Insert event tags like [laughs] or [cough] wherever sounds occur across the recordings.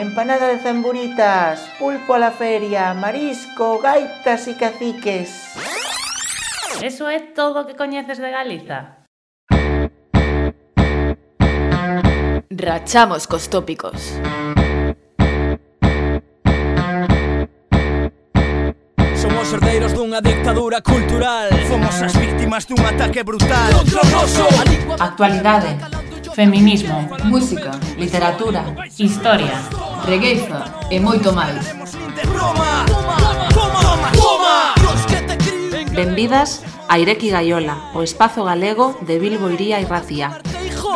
empanada de zamburitas, pulpo a la feria, marisco, gaitas e caciques. Eso é todo o que coñeces de Galiza. Rachamos cos tópicos. Somos herdeiros dunha dictadura cultural Fomos as víctimas dun ataque brutal Actualidade, feminismo, música, literatura, historia regueiza e moito máis. Benvidas a Ireki Gaiola, o espazo galego de Bilbo Iría e Racía.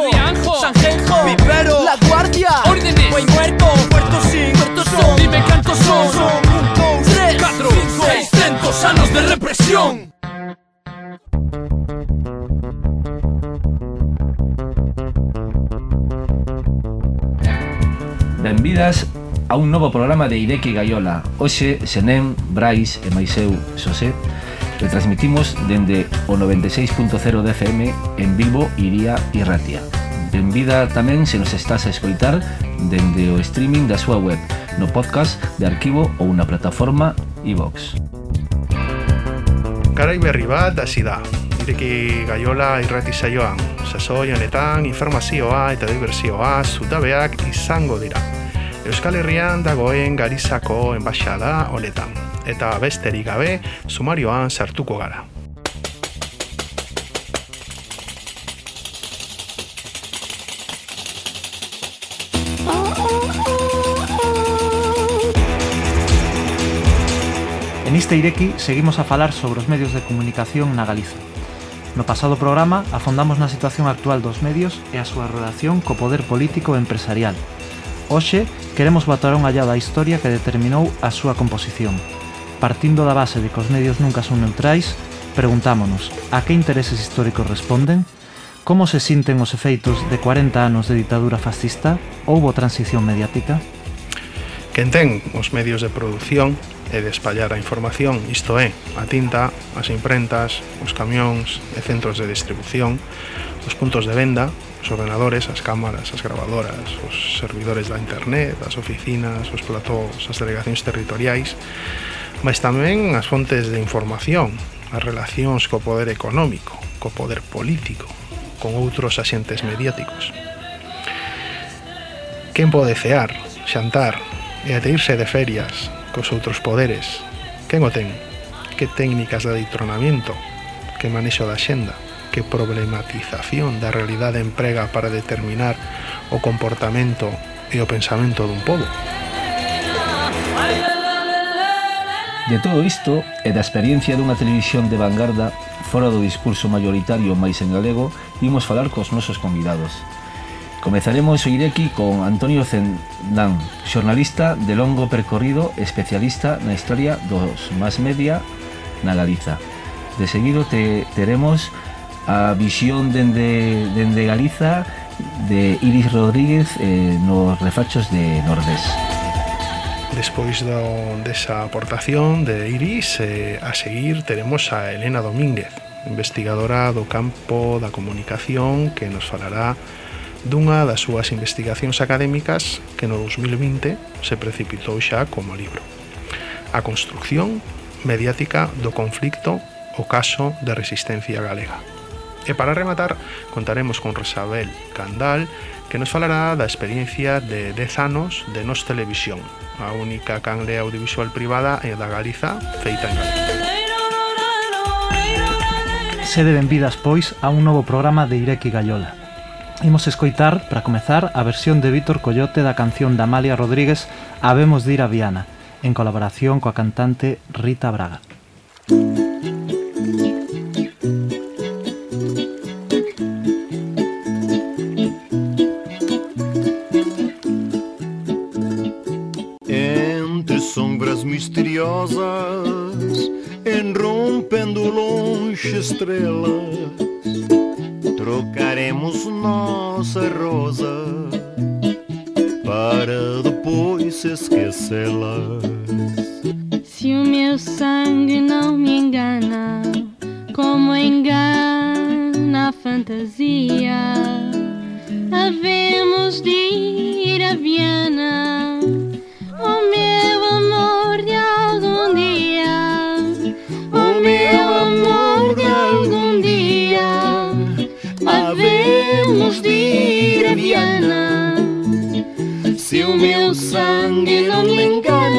Rianjo, Sanjenjo, Vivero, La Guardia, Órdenes, Buen Muerto, Puerto Sin, Puerto Son, Dime cantos son, son, un, dos, tres, cuatro, cinco, seiscientos anos de represión. Benvidas a un novo programa de Ideque Gaiola Hoxe, Senén, Brais e máis eu, Xosé Retransmitimos dende o 96.0 de FM en Bilbo, Iría e Ratia Benvida tamén se nos estás a escoitar dende o streaming da súa web no podcast de arquivo ou na plataforma iVox. Carai berri bat, hasi da. Ireki gaiola irrati saioan. Sasoi honetan informazioa eta diversioa zutabeak izango dira. Euskal Herrian dagoen garizako enbaixada honetan. Eta besterik gabe, sumarioan sartuko gara. En este Ireki seguimos a falar sobre os medios de comunicación na Galiza. No pasado programa afondamos na situación actual dos medios e a súa relación co poder político e empresarial. Hoxe queremos botar unha llada a historia que determinou a súa composición. Partindo da base de que os medios nunca son neutrais, preguntámonos a que intereses históricos responden, como se sinten os efeitos de 40 anos de ditadura fascista, houbo transición mediática? Quen ten os medios de produción e de espallar a información, isto é, a tinta, as imprentas, os camións e centros de distribución, os puntos de venda, os ordenadores, as cámaras, as gravadoras, os servidores da internet, as oficinas, os platós, as delegacións territoriais, mas tamén as fontes de información, as relacións co poder económico, co poder político, con outros axentes mediáticos. Quen pode cear, xantar e ateirse de ferias cos outros poderes. Quen o ten? Que técnicas de aditronamento? Que manexo da xenda? Que problematización da realidade emprega para determinar o comportamento e o pensamento dun povo? De todo isto e da experiencia dunha televisión de vanguarda fora do discurso maioritario máis en galego, imos falar cos nosos convidados. Comezaremos o Ireki con Antonio Zendán, xornalista de longo percorrido especialista na historia dos más media na Galiza. De seguido te, teremos a visión dende, dende Galiza de Iris Rodríguez eh, nos refachos de Nordés. Despois do, desa aportación de Iris, eh, a seguir teremos a Elena Domínguez, investigadora do campo da comunicación que nos falará dunha das súas investigacións académicas que no 2020 se precipitou xa como libro. A construción mediática do conflicto o caso de resistencia galega. E para rematar, contaremos con Rosabel Candal, que nos falará da experiencia de 10 anos de Nos Televisión, a única canle audiovisual privada da Galiza feita en Galicia sede benvidas pois a un novo programa de Ireki Gallola. Imos escoitar, para comezar, a versión de Vítor Coyote da canción de Amalia Rodríguez Habemos de ir a Viana, en colaboración coa cantante Rita Braga. Entre sombras misteriosas, enrompendo longe estrelas trocaremos nossa rosa para depois esquecê-las. Se o meu sangue não me engana, como engana a fantasia, havemos de ir a Viana Se o meu sangue não me engana,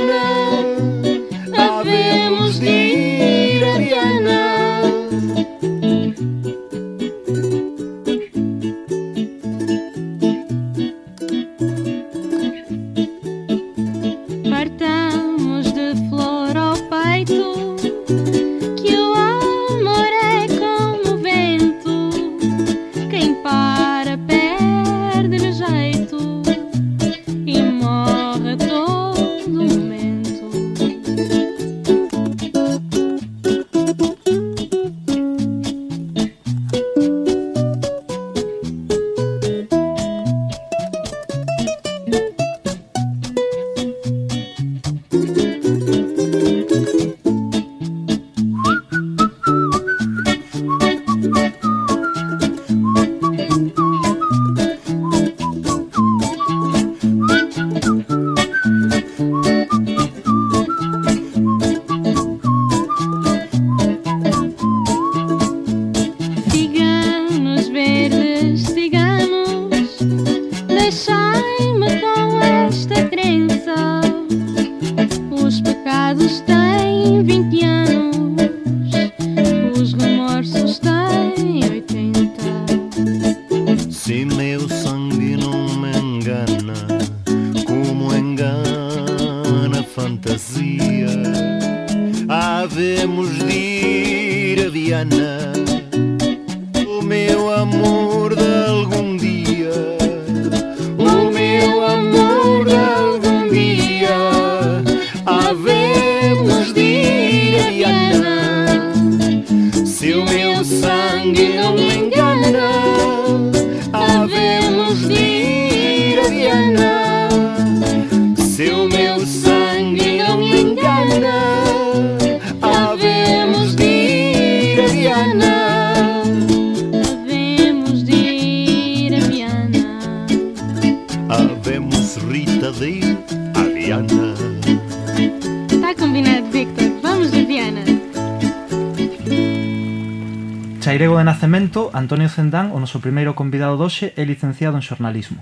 momento, Antonio Zendán, o noso primeiro convidado doxe, é licenciado en xornalismo.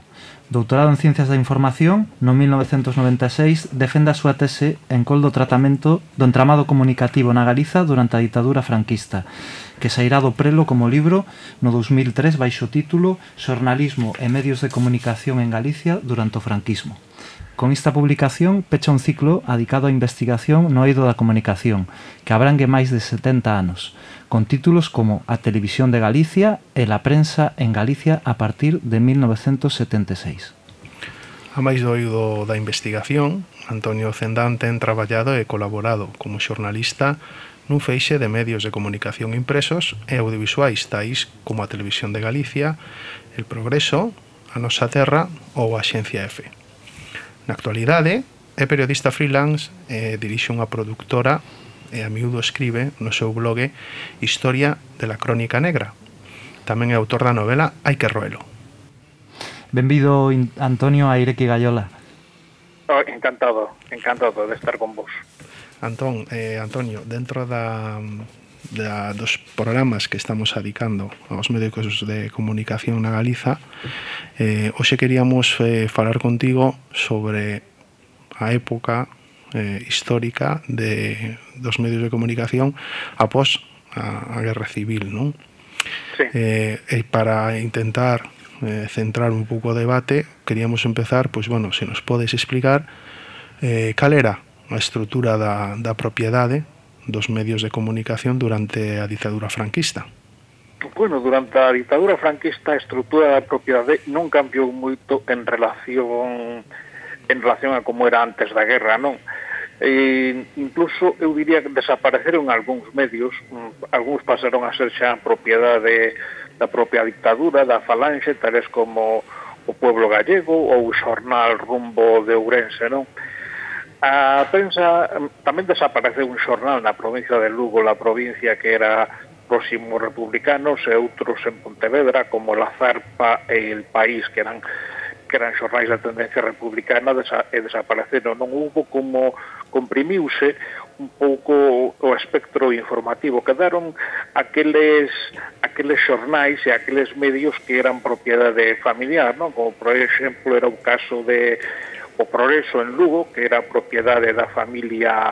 Doutorado en Ciencias da Información, no 1996 defende a súa tese en col do tratamento do entramado comunicativo na Galiza durante a ditadura franquista, que sairá do prelo como libro no 2003 baixo título Xornalismo e medios de comunicación en Galicia durante o franquismo. Con esta publicación pecha un ciclo adicado á investigación no eido da comunicación, que abrangue máis de 70 anos, con títulos como A Televisión de Galicia e La Prensa en Galicia a partir de 1976. A máis do oído da investigación, Antonio Zendán ten traballado e colaborado como xornalista nun feixe de medios de comunicación impresos e audiovisuais tais como a Televisión de Galicia, El Progreso, A Nosa Terra ou a Xencia F. Na actualidade, é periodista freelance e dirixe unha productora e a miúdo escribe no seu blog Historia de la Crónica Negra. Tamén é autor da novela Hai que roelo. Benvido Antonio Airequi Gallola. Oh, encantado, encantado de estar con vos. Antón, eh, Antonio, dentro da da, dos programas que estamos adicando aos médicos de comunicación na Galiza eh, hoxe queríamos eh, falar contigo sobre a época eh, histórica de, dos medios de comunicación após a, a Guerra Civil non? Sí. Eh, e para intentar eh, centrar un pouco o debate queríamos empezar, pois bueno, se nos podes explicar eh, cal era a estrutura da, da propiedade dos medios de comunicación durante a ditadura franquista? Bueno, durante a ditadura franquista a estrutura da propiedade non cambiou moito en relación en relación a como era antes da guerra, non? E, incluso eu diría que desapareceron algúns medios, mm, algúns pasaron a ser xa propiedade da propia dictadura, da falange, tales como o Pueblo Gallego ou o Xornal Rumbo de Ourense, non? A prensa tamén desapareceu un xornal na provincia de Lugo, la provincia que era próximo republicanos e outros en Pontevedra como La Zarpa e El País que eran que eran xornais da tendencia republicana desa, e desapareceron. Non hubo como comprimiuse un pouco o espectro informativo. Quedaron aqueles, aqueles xornais e aqueles medios que eran propiedade familiar, non? como por exemplo era o caso de o Progreso en Lugo, que era propiedade da familia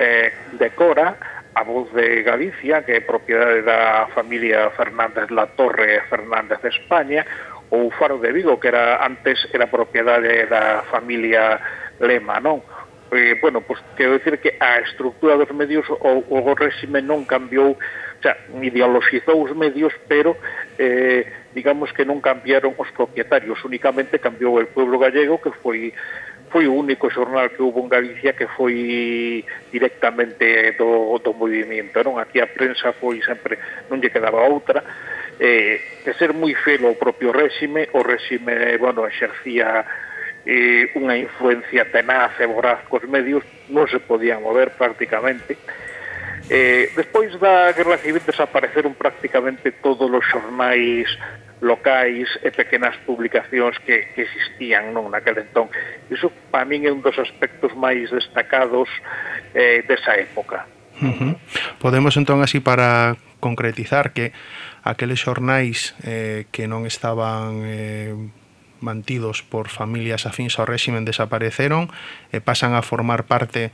eh, de Cora, a voz de Galicia, que é propiedade da familia Fernández La Torre e Fernández de España, ou Faro de Vigo, que era antes era propiedade da familia Lema, non? Eh, bueno, pues, quero decir que a estructura dos medios o, o réxime non cambiou, o sea, ideologizou os medios, pero eh, digamos que non cambiaron os propietarios, únicamente cambiou el pueblo gallego que foi foi o único xornal que hubo en Galicia que foi directamente do, do movimento, non? Aquí a prensa foi sempre, non lle quedaba outra, eh, de ser moi felo o propio réxime, o réxime, bueno, exercía eh, unha influencia tenaz e voraz cos medios, non se podían mover prácticamente, Eh, despois da Guerra Civil desapareceron prácticamente todos os xornais locais e pequenas publicacións que, que existían non naquele entón. Iso para min é un dos aspectos máis destacados eh, desa época. Uh -huh. Podemos entón así para concretizar que aqueles xornais eh, que non estaban eh, mantidos por familias afíns ao réximen desapareceron e pasan a formar parte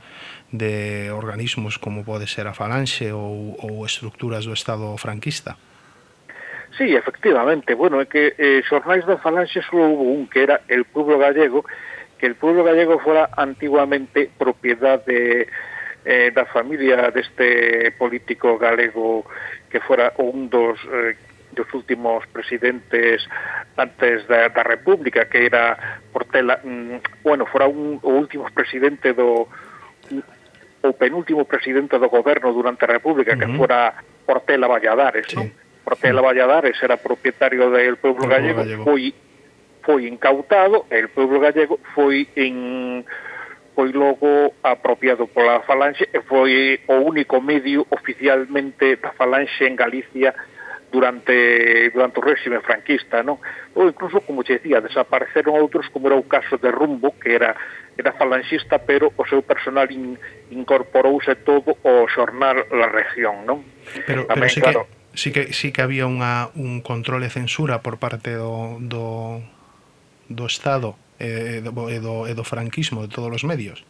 de organismos como pode ser a Falanxe ou, ou estructuras do Estado franquista. Sí, efectivamente, bueno, é que eh, xornais da falanxe só hubo un que era el pueblo gallego, que el pueblo gallego fora antiguamente propiedad de, eh, da familia deste político galego que fora un dos eh, dos últimos presidentes antes da, da República, que era Portela, mm, bueno, fora un, o último presidente do o penúltimo presidente do goberno durante a República, uh -huh. que fora Portela Valladares, sí. non? Portela Valladares era propietario del pueblo, pueblo gallego, gallego, foi foi incautado el pueblo gallego foi en foi logo apropiado pola Falange e foi o único medio oficialmente da Falange en Galicia durante durante o réxime franquista, non? Ou incluso, como che dicía, desapareceron outros, como era o caso de Rumbo, que era era falangista, pero o seu personal in, incorporouse todo o xornal La Región, non? Pero, Tamén, pero sí claro, que sí que, sí que había unha, un control e censura por parte do, do, do Estado e do, e, do, e do franquismo de todos os medios.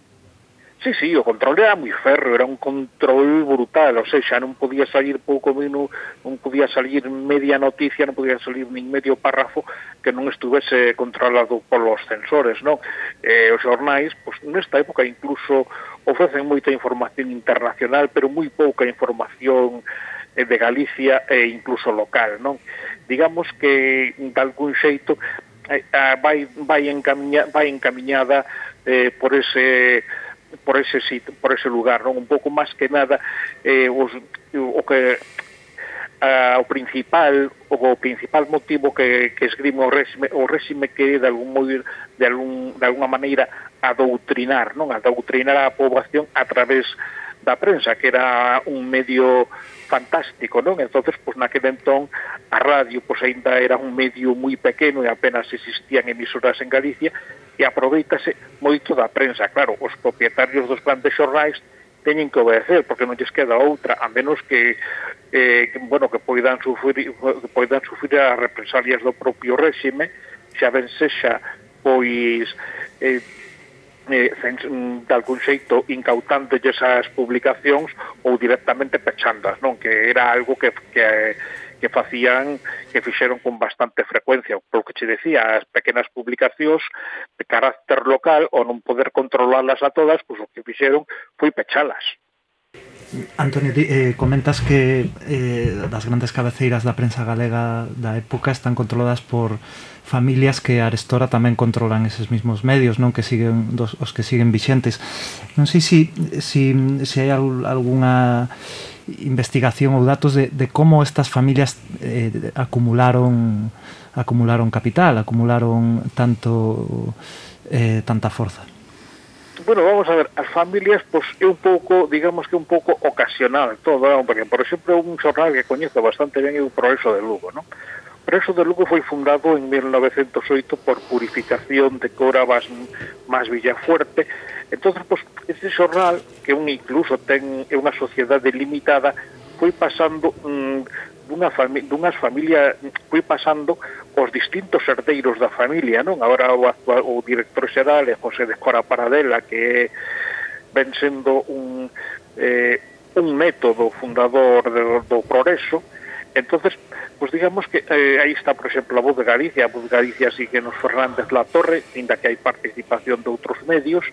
Sí, sí, o control era moi ferro, era un control brutal, o sea, xa non podía salir pouco menos, non podía salir media noticia, non podía salir nin medio párrafo que non estuvese controlado polos censores, non? Eh, os xornais, pois nesta época incluso ofrecen moita información internacional, pero moi pouca información Eh, de Galicia e incluso local, non? Digamos que de algún xeito eh, ah, vai vai encamiña, vai encamiñada eh, por ese por ese sitio, por ese lugar, non? Un pouco máis que nada eh, os, o que a, o principal o, o principal motivo que, que esgrime o réxime, o réxime que de algún modo de algún de alguna maneira adoutrinar, non? Adoutrinar a poboación a través da prensa, que era un medio fantástico, non? Entonces, pois naquele entón a radio pois aínda era un medio moi pequeno e apenas existían emisoras en Galicia e aproveitase moito da prensa. Claro, os propietarios dos grandes xornais teñen que obedecer porque non lles queda outra, a menos que eh, que, bueno, que poidan sufrir que poidan sufrir as represalias do propio réxime, xa ben sexa pois eh, eh, de algún xeito incautándolle esas publicacións ou directamente pechandas, non? Que era algo que, que que facían, que fixeron con bastante frecuencia, polo que che decía, as pequenas publicacións de carácter local ou non poder controlalas a todas, pois o que fixeron foi pechalas. Antonio, eh, comentas que eh, das grandes cabeceiras da prensa galega da época están controladas por familias que a Arestora tamén controlan eses mismos medios, non que siguen dos, os que siguen vixentes. Non sei se si, si, si hai algunha investigación ou datos de, de como estas familias eh, acumularon acumularon capital, acumularon tanto eh, tanta forza. Bueno, vamos a ver, as familias pois é un pouco, digamos que un pouco ocasional todo, non? porque por exemplo un xornal que coñezo bastante ben é o Progreso de Lugo, non? Progreso de Lugo foi fundado en 1908 por Purificación de Cora Vas, Más Villafuerte. Entonces, pues, ese xornal, que un incluso ten é unha sociedade limitada, foi pasando mm, dunha fami dunhas familias foi pasando os distintos herdeiros da familia, non? Agora o, actual, o director xeral é José de Escora Paradela, que ven sendo un, eh, un método fundador do, do progreso, entonces pues digamos que eh, aí está, por exemplo, a voz de Galicia, a voz de Galicia sigue nos Fernández La Torre, ainda que hai participación de outros medios,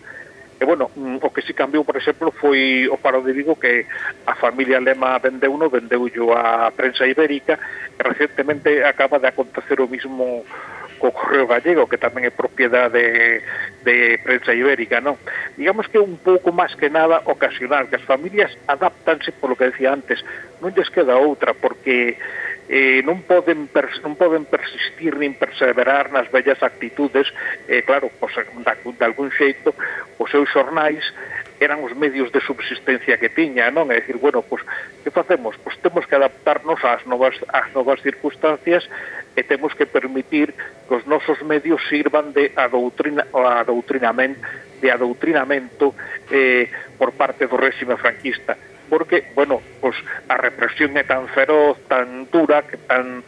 E, bueno, mm, o que si cambiou, por exemplo, foi o paro de Vigo que a familia Lema vendeu no, vendeu yo a prensa ibérica, e recentemente acaba de acontecer o mismo co Correo Gallego, que tamén é propiedade de, de prensa ibérica, non? Digamos que un pouco máis que nada ocasional, que as familias adaptanse, polo que decía antes, non lles queda outra, porque eh, non poden pers non poden persistir nin perseverar nas bellas actitudes, eh, claro, pois, da, de algún xeito, os seus xornais eran os medios de subsistencia que tiña, non? É dicir, bueno, pois, que facemos? Pois temos que adaptarnos ás novas, ás novas circunstancias e temos que permitir que os nosos medios sirvan de adoutrina, adoutrinamento, de adoutrinamento eh, por parte do réxime franquista porque, bueno, pues a represión é tan feroz, tan dura, que tan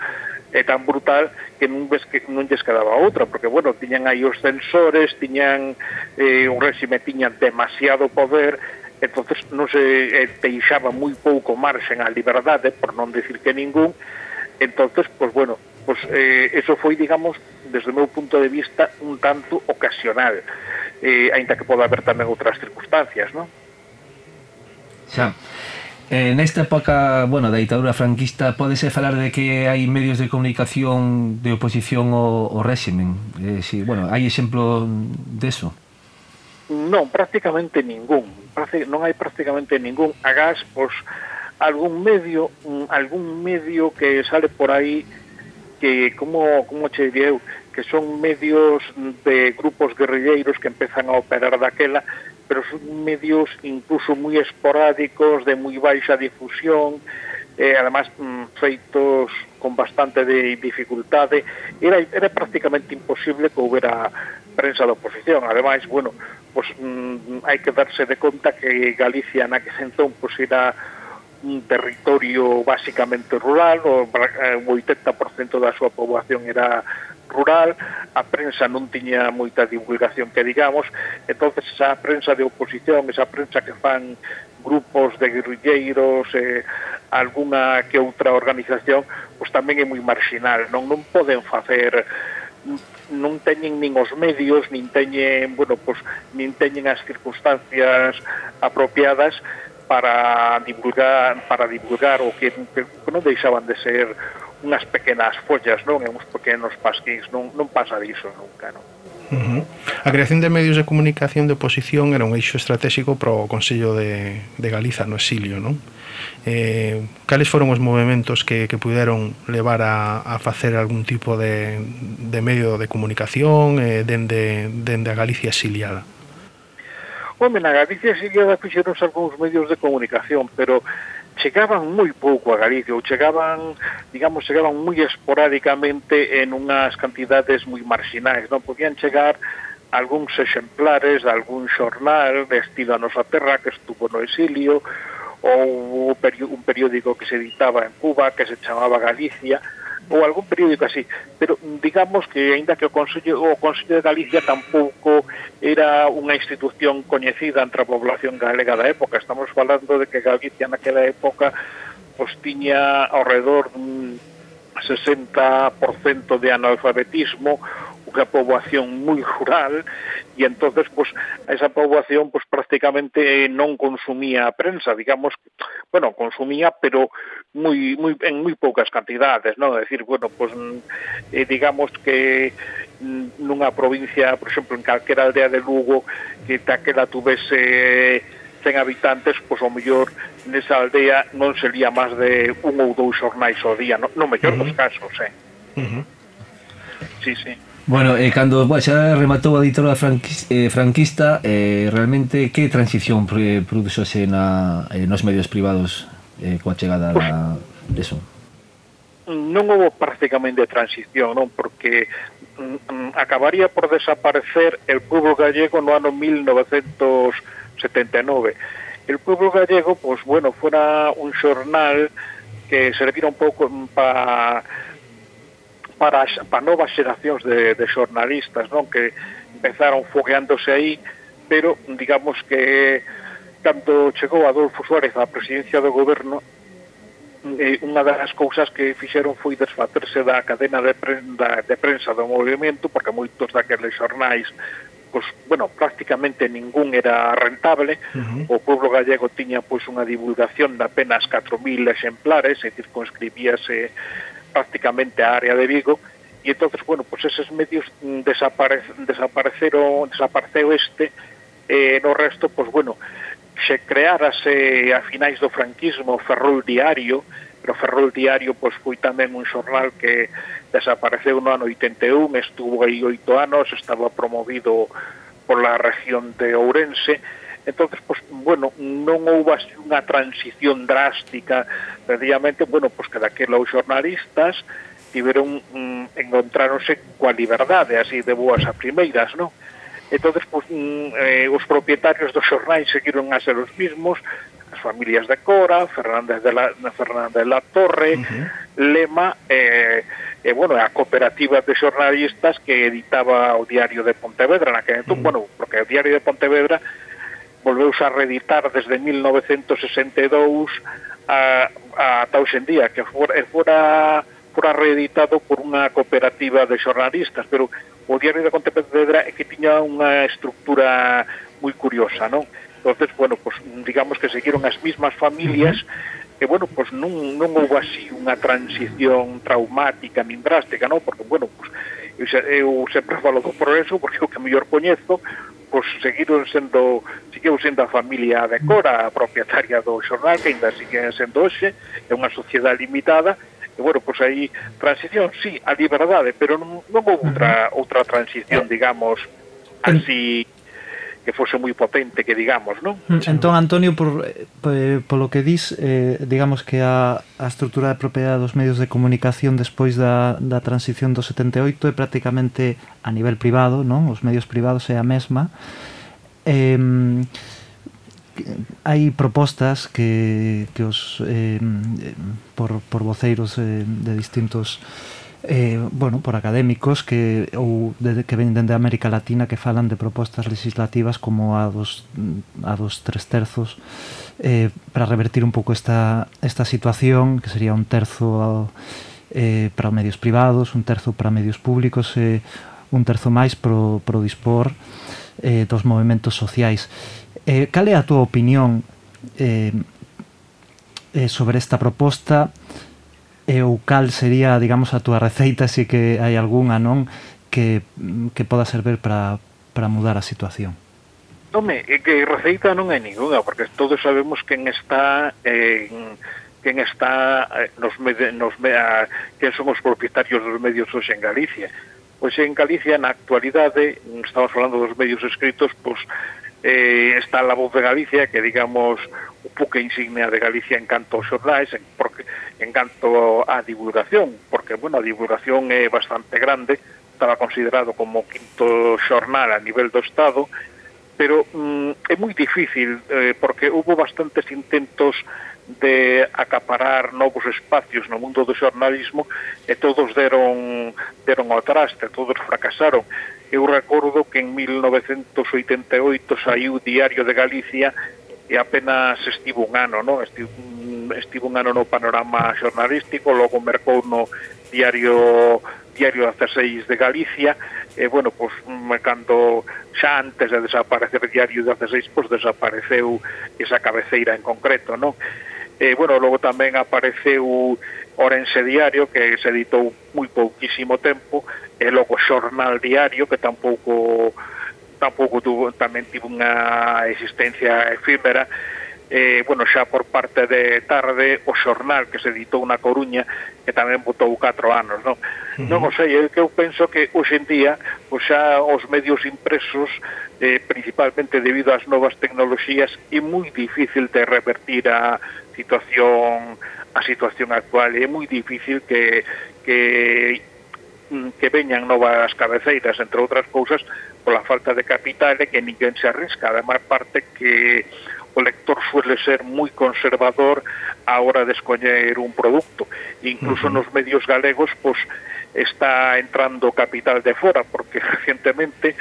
é tan brutal que non, ves que non lles quedaba outra, porque, bueno, tiñan aí os censores, tiñan eh, un réxime, tiñan demasiado poder, entonces non se eh, deixaba moi pouco marxen a liberdade, por non decir que ningún, entonces, pues bueno, pues, eh, eso foi, digamos, desde o meu punto de vista, un tanto ocasional, eh, ainda que poda haber tamén outras circunstancias, non? Xa. Eh, nesta época, bueno, da ditadura franquista podese falar de que hai medios de comunicación de oposición ao, ao réximen. Eh, si, bueno, hai exemplo deso? Non, prácticamente ningún. Non hai prácticamente ningún. Agás, pois, algún medio, algún medio que sale por aí que, como, como che direu, que son medios de grupos guerrilleiros que empezan a operar daquela, pero son medios incluso moi esporádicos, de moi baixa difusión, eh, además mm, feitos con bastante de dificultade, era, era prácticamente imposible que houbera prensa da oposición. Ademais, bueno, pues, mm, hai que darse de conta que Galicia na que sentón pues, era un territorio basicamente rural, o, eh, o 80% da súa poboación era rural, a prensa non tiña moita divulgación que digamos, entonces esa prensa de oposición, esa prensa que fan grupos de guerrilleiros, eh, alguna que outra organización, pois tamén é moi marginal, non non poden facer non teñen nin os medios, nin teñen, bueno, pois, nin teñen as circunstancias apropiadas para divulgar para divulgar o que, que non deixaban de ser unhas pequenas follas, non? E uns pequenos pasquins, non, non pasa diso nunca, non? Uh -huh. A creación de medios de comunicación de oposición era un eixo estratégico para o Consello de, de Galiza no exilio, non? Eh, cales foron os movimentos que, que puderon levar a, a facer algún tipo de, de medio de comunicación eh, dende, dende a Galicia exiliada? Home, na Galicia exiliada fixeronse algúns medios de comunicación, pero chegaban moi pouco a Galicia ou chegaban, digamos, chegaban moi esporádicamente en unhas cantidades moi marxinais, non? Podían chegar algúns exemplares de algún xornal de estilo a nosa terra que estuvo no exilio ou un periódico que se editaba en Cuba que se chamaba Galicia, ou algún periódico así, pero digamos que aínda que o Consello o Consello de Galicia tampouco era unha institución coñecida entre a población galega da época, estamos falando de que Galicia naquela época pois tiña ao redor dun 60% de analfabetismo, unha poboación moi rural e entonces pues esa poboación pues prácticamente eh, non consumía a prensa, digamos, bueno, consumía pero moi moi en moi poucas cantidades, non? É decir, bueno, pues mm, eh, digamos que mm, nunha provincia, por exemplo, en calquera aldea de Lugo que taquela tuvese eh, 100 habitantes, pois ao mellor nesa aldea non sería máis de un ou dous xornais ao día, no, no mellor uh -huh. dos casos, eh. Uh -huh. Sí, sí. Bueno, eh, cando bueno, xa rematou a editora franquis, eh, franquista, eh, realmente que transición eh, produxose na, eh, nos medios privados eh, coa chegada da, da, eso? Non houve prácticamente transición, non? Porque mm, mm, acabaría por desaparecer el pueblo gallego no ano 1979. El pueblo gallego, pues bueno, fuera un xornal que servira un pouco mm, para para, as, para novas xeracións de, de xornalistas non que empezaron fogueándose aí pero digamos que cando chegou Adolfo Suárez á presidencia do goberno eh, unha das cousas que fixeron foi desfacerse da cadena de, pre, da, de prensa do movimento porque moitos daqueles xornais pois, bueno, prácticamente ningún era rentable, uh -huh. o pueblo gallego tiña pois unha divulgación de apenas 4.000 exemplares, e circunscribíase prácticamente a área de Vigo e entonces bueno, pues eses medios desapare, desapareceron, desapareceu este eh, no resto, pues bueno, se crearase a finais do franquismo Ferrol Diario, pero Ferrol Diario pois foi tamén un xornal que desapareceu no ano 81, estuvo aí oito anos, estaba promovido por la región de Ourense, entonces pues, bueno, non houve así unha transición drástica, sencillamente, bueno, pues que daquela os xornalistas tiveron mm, encontráronse coa liberdade, así de boas a primeiras, non? entonces pues, mm, eh, os propietarios dos xornais seguiron a ser os mismos as familias de Cora, Fernández de la, Fernández de la Torre, uh -huh. Lema, eh, eh, bueno, a cooperativa de xornalistas que editaba o diario de Pontevedra naquele entón, uh mm. -huh. bueno, porque o diario de Pontevedra volveuse a reeditar desde 1962 a, a ata hoxendía, que fora, fora, fora reeditado por unha cooperativa de xornalistas, pero o diario da Pontevedra é que tiña unha estructura moi curiosa, non? entonces bueno, pues, digamos que seguiron as mismas familias e bueno, pues non, non houve así unha transición traumática nin drástica, non? Porque bueno, pues, eu eu sempre falo do progreso porque o que mellor coñezo, pois seguiron sendo seguiu sendo a familia de Cora a propietaria do xornal que ainda siguen sendo hoxe é unha sociedade limitada e bueno, pois aí transición, sí, a liberdade pero non, non houve outra, outra transición digamos así que fose moi potente que digamos, non? Mm, entón, Antonio, por, eh, por lo que dis, eh, digamos que a, a estrutura de propiedade dos medios de comunicación despois da, da transición do 78 é prácticamente a nivel privado, non? Os medios privados é a mesma. Eh, hai propostas que, que os eh, por, por voceiros eh, de distintos eh, bueno, por académicos que ou de, que ven dende América Latina que falan de propostas legislativas como a dos, a dos tres terzos eh, para revertir un pouco esta, esta situación que sería un terzo eh, para medios privados un terzo para medios públicos e eh, un terzo máis pro, pro dispor eh, dos movimentos sociais. Eh, cal é a túa opinión eh, eh, sobre esta proposta? e e ou cal sería, digamos, a túa receita, se si que hai algunha, non, que, que poda servir para, para mudar a situación? Home, é que receita non hai ninguna, porque todos sabemos quen está en quen está eh, nos, nos a, quen son os propietarios dos medios hoxe en Galicia. Pois en Galicia, na actualidade, estamos falando dos medios escritos, pois eh, está la voz de Galicia, que digamos un pouco insignia de Galicia en canto aos xornais, en, porque, en canto á divulgación, porque bueno, a divulgación é bastante grande, estaba considerado como quinto xornal a nivel do Estado, pero mm, é moi difícil, eh, porque hubo bastantes intentos de acaparar novos espacios no mundo do xornalismo e todos deron, deron ao traste, todos fracasaron. Eu recordo que en 1988 saiu o Diario de Galicia e apenas estivo un ano, non? Estivo, estivo un ano no panorama xornalístico, logo mercou no Diario Diario 16 de Galicia, e bueno, pois cando xa antes de desaparecer Diario 16, pois desapareceu esa cabeceira en concreto, non? eh, bueno, logo tamén apareceu Orense Diario, que se editou moi pouquísimo tempo, e logo Xornal Diario, que tampouco tampouco tuvo, tamén tivo unha existencia efímera, eh, bueno, xa por parte de tarde o xornal que se editou na Coruña que tamén botou 4 anos non, uh -huh. non o sei, é que eu penso que hoxe en día pois xa os medios impresos eh, principalmente debido ás novas tecnoloxías é moi difícil de revertir a situación a situación actual é moi difícil que, que mm, que veñan novas cabeceiras, entre outras cousas, pola falta de capital e que ninguén se arrisca. Ademais, parte que o lector suele ser moi conservador á hora de escoñer un produto. Incluso uh -huh. nos medios galegos pois está entrando capital de fora, porque [laughs] recientemente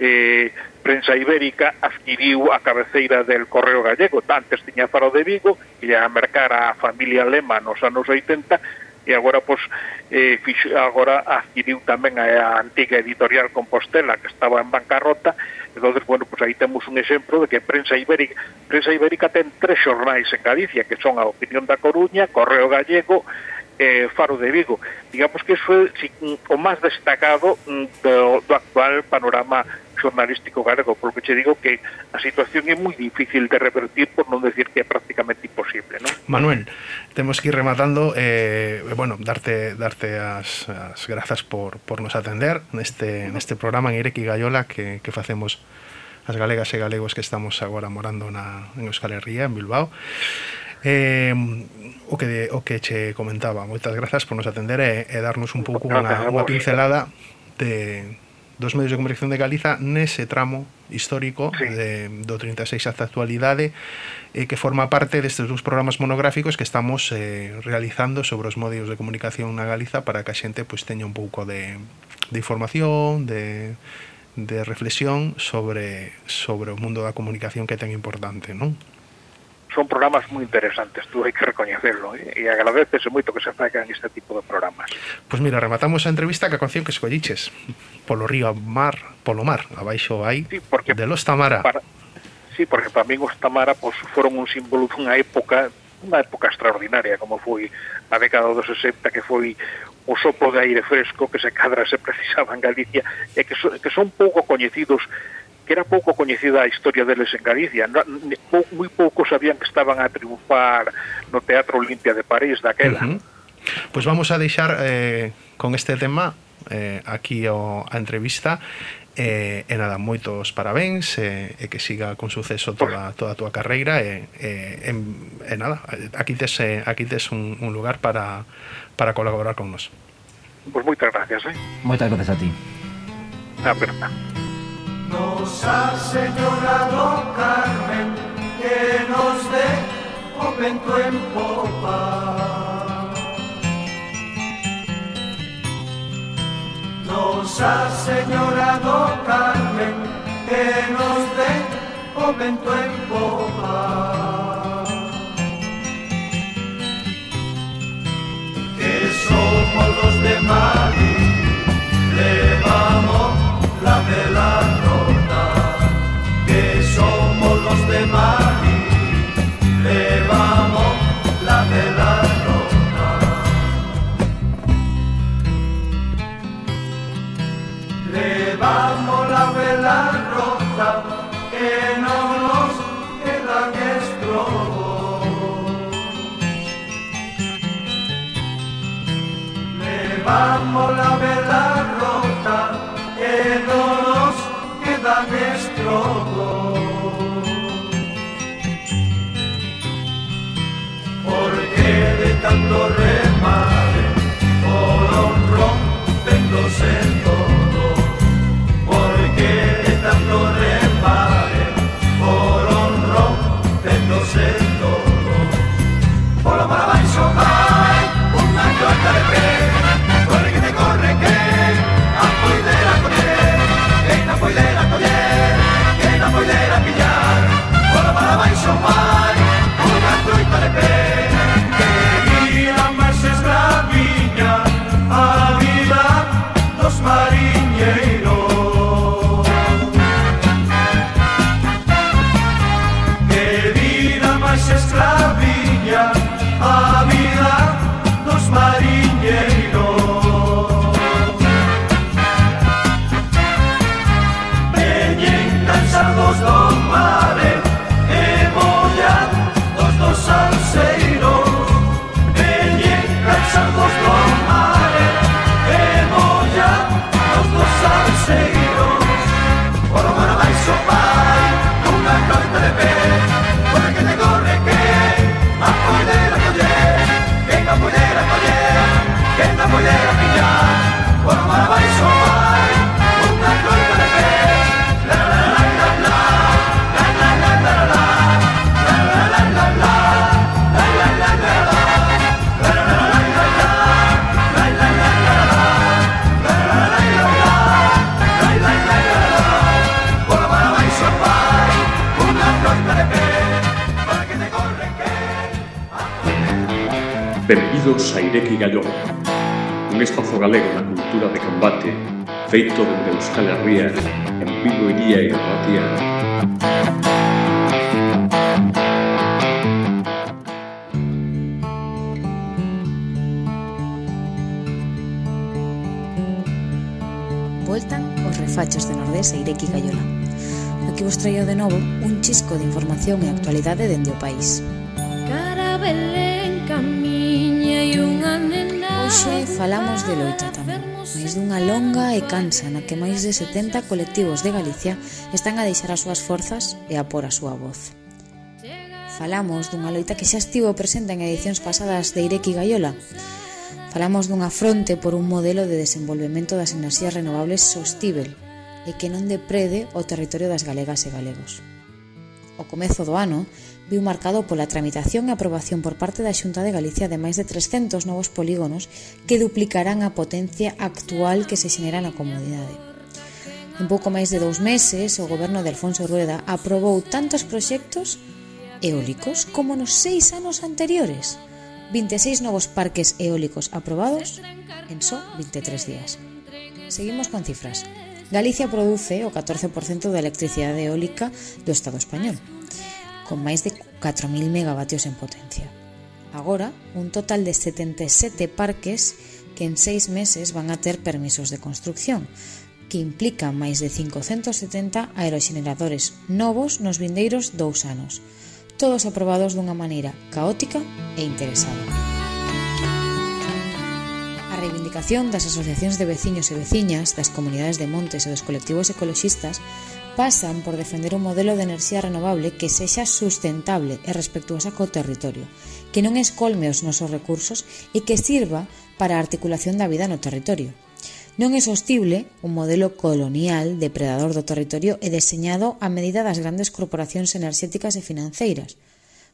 eh, Prensa Ibérica adquiriu a cabeceira del Correo Gallego. Antes tiña Faro de Vigo, e a mercar a familia Lema nos anos 80, e agora pois eh, fixo, agora adquiriu tamén a, a antiga editorial Compostela que estaba en bancarrota entonces bueno, pues aí temos un exemplo de que Prensa Ibérica, Prensa Ibérica ten tres xornais en Galicia, que son a Opinión da Coruña, Correo Gallego eh, Faro de Vigo. Digamos que iso é o máis destacado mm, do, do actual panorama xornalístico galego, polo que che digo que a situación é moi difícil de revertir, por non decir que é prácticamente imposible, non? Manuel, temos que ir rematando, eh, bueno, darte darte as, as grazas por, por nos atender neste, neste programa en Ireki Gallola que, que facemos as galegas e galegos que estamos agora morando na, en Euskal Herria, en Bilbao. Eh, o que de, o que che comentaba, moitas grazas por nos atender e, e darnos un pouco unha, unha pincelada de, dos medios de comunicación de Galiza nese tramo histórico sí. de, do 36 ata a actualidade eh, que forma parte destes dous programas monográficos que estamos eh, realizando sobre os medios de comunicación na Galiza para que a xente pois, teña un pouco de, de información, de, de reflexión sobre sobre o mundo da comunicación que é tan importante, non? son programas moi interesantes, tú hai que recoñecerlo, eh? e agradecese moito que se fagan este tipo de programas. Pois pues mira, rematamos a entrevista ca canción que escolliches, polo río mar, polo mar, abaixo hai sí, porque de los Tamara. Para, sí, porque para mí os Tamara pues, foron un símbolo dunha época unha época extraordinaria como foi a década dos 60 que foi o soplo de aire fresco que se cadra se precisaba en Galicia e que, so, que son pouco coñecidos que era pouco coñecida a historia deles en Galicia. No, moi poucos sabían que estaban a triunfar no Teatro Olimpia de París daquela. Uh -huh. Pois pues vamos a deixar eh, con este tema eh, aquí o, a entrevista eh, e nada, moitos parabéns eh, e que siga con suceso toda, toda a túa carreira e, e, e, nada, aquí tes, eh, aquí tes un, un lugar para, para colaborar con nos Pois pues moitas gracias, eh? Moitas gracias a ti Aperta Nos ha señalado Carmen que nos dé convento en popa. Nos ha señalado Carmen que nos dé convento en popa. Que somos los de Madrid, le vamos Vamos la verdad rota, que no nos queda nuestro voz. Porque de tanto reto Benvidos a Ireki Galló, un espazo galego da cultura de combate feito dende Euskal Herria en Vigo Iría e Ratia. Voltan os refachos de Nordés e Ireki Gallola. Aquí vos traio de novo un chisco de información e actualidade dende o país. falamos de loita tamén, máis dunha longa e cansa na que máis de 70 colectivos de Galicia están a deixar as súas forzas e a pôr a súa voz. Falamos dunha loita que xa estivo presente en edicións pasadas de Ireki Gaiola. Falamos dunha fronte por un modelo de desenvolvemento das enerxías renovables sostível e que non deprede o territorio das galegas e galegos. O comezo do ano viu marcado pola tramitación e aprobación por parte da Xunta de Galicia de máis de 300 novos polígonos que duplicarán a potencia actual que se xenera na comunidade. En pouco máis de dous meses, o goberno de Alfonso Rueda aprobou tantos proxectos eólicos como nos seis anos anteriores. 26 novos parques eólicos aprobados en só 23 días. Seguimos con cifras. Galicia produce o 14% da electricidade eólica do Estado español, con máis de 4.000 megavatios en potencia. Agora, un total de 77 parques que en seis meses van a ter permisos de construcción, que implican máis de 570 aeroxeneradores novos nos vindeiros dous anos, todos aprobados dunha maneira caótica e interesada. A reivindicación das asociacións de veciños e veciñas, das comunidades de montes e dos colectivos ecoloxistas pasan por defender un modelo de enerxía renovable que sexa sustentable e respectuosa co territorio, que non escolme os nosos recursos e que sirva para a articulación da vida no territorio. Non é sostible un modelo colonial depredador do territorio e deseñado a medida das grandes corporacións enerxéticas e financeiras.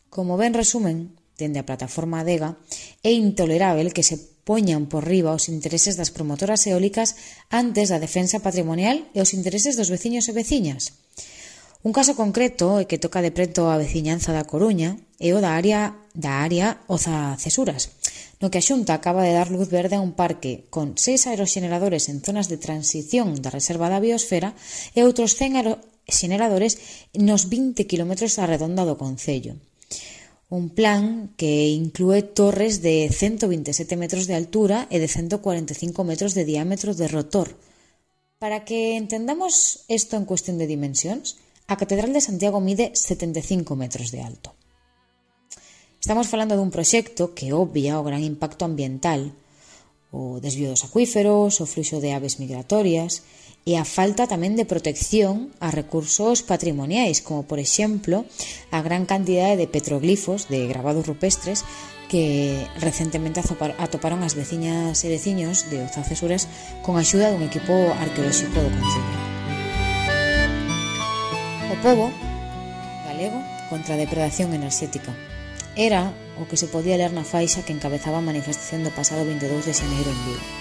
Como ben resumen, dende a plataforma ADEGA, é intolerável que se poñan por riba os intereses das promotoras eólicas antes da defensa patrimonial e os intereses dos veciños e veciñas. Un caso concreto e que toca de preto a veciñanza da Coruña e o da área da área Oza Cesuras, no que a Xunta acaba de dar luz verde a un parque con seis aeroxeneradores en zonas de transición da reserva da biosfera e outros 100 aeroxeneradores nos 20 km a redonda do Concello. Un plan que inclúe torres de 127 metros de altura e de 145 metros de diámetro de rotor. Para que entendamos isto en cuestión de dimensións, a Catedral de Santiago mide 75 metros de alto. Estamos falando dun proxecto que obvia o gran impacto ambiental, o desvío acuíferos, o fluxo de aves migratorias e a falta tamén de protección a recursos patrimoniais, como por exemplo a gran cantidade de petroglifos, de grabados rupestres, que recentemente atoparon as veciñas e veciños de Ozacesuras con a axuda dun equipo arqueolóxico do Concello. O povo galego contra a depredación enerxética era o que se podía ler na faixa que encabezaba a manifestación do pasado 22 de xaneiro en Vigo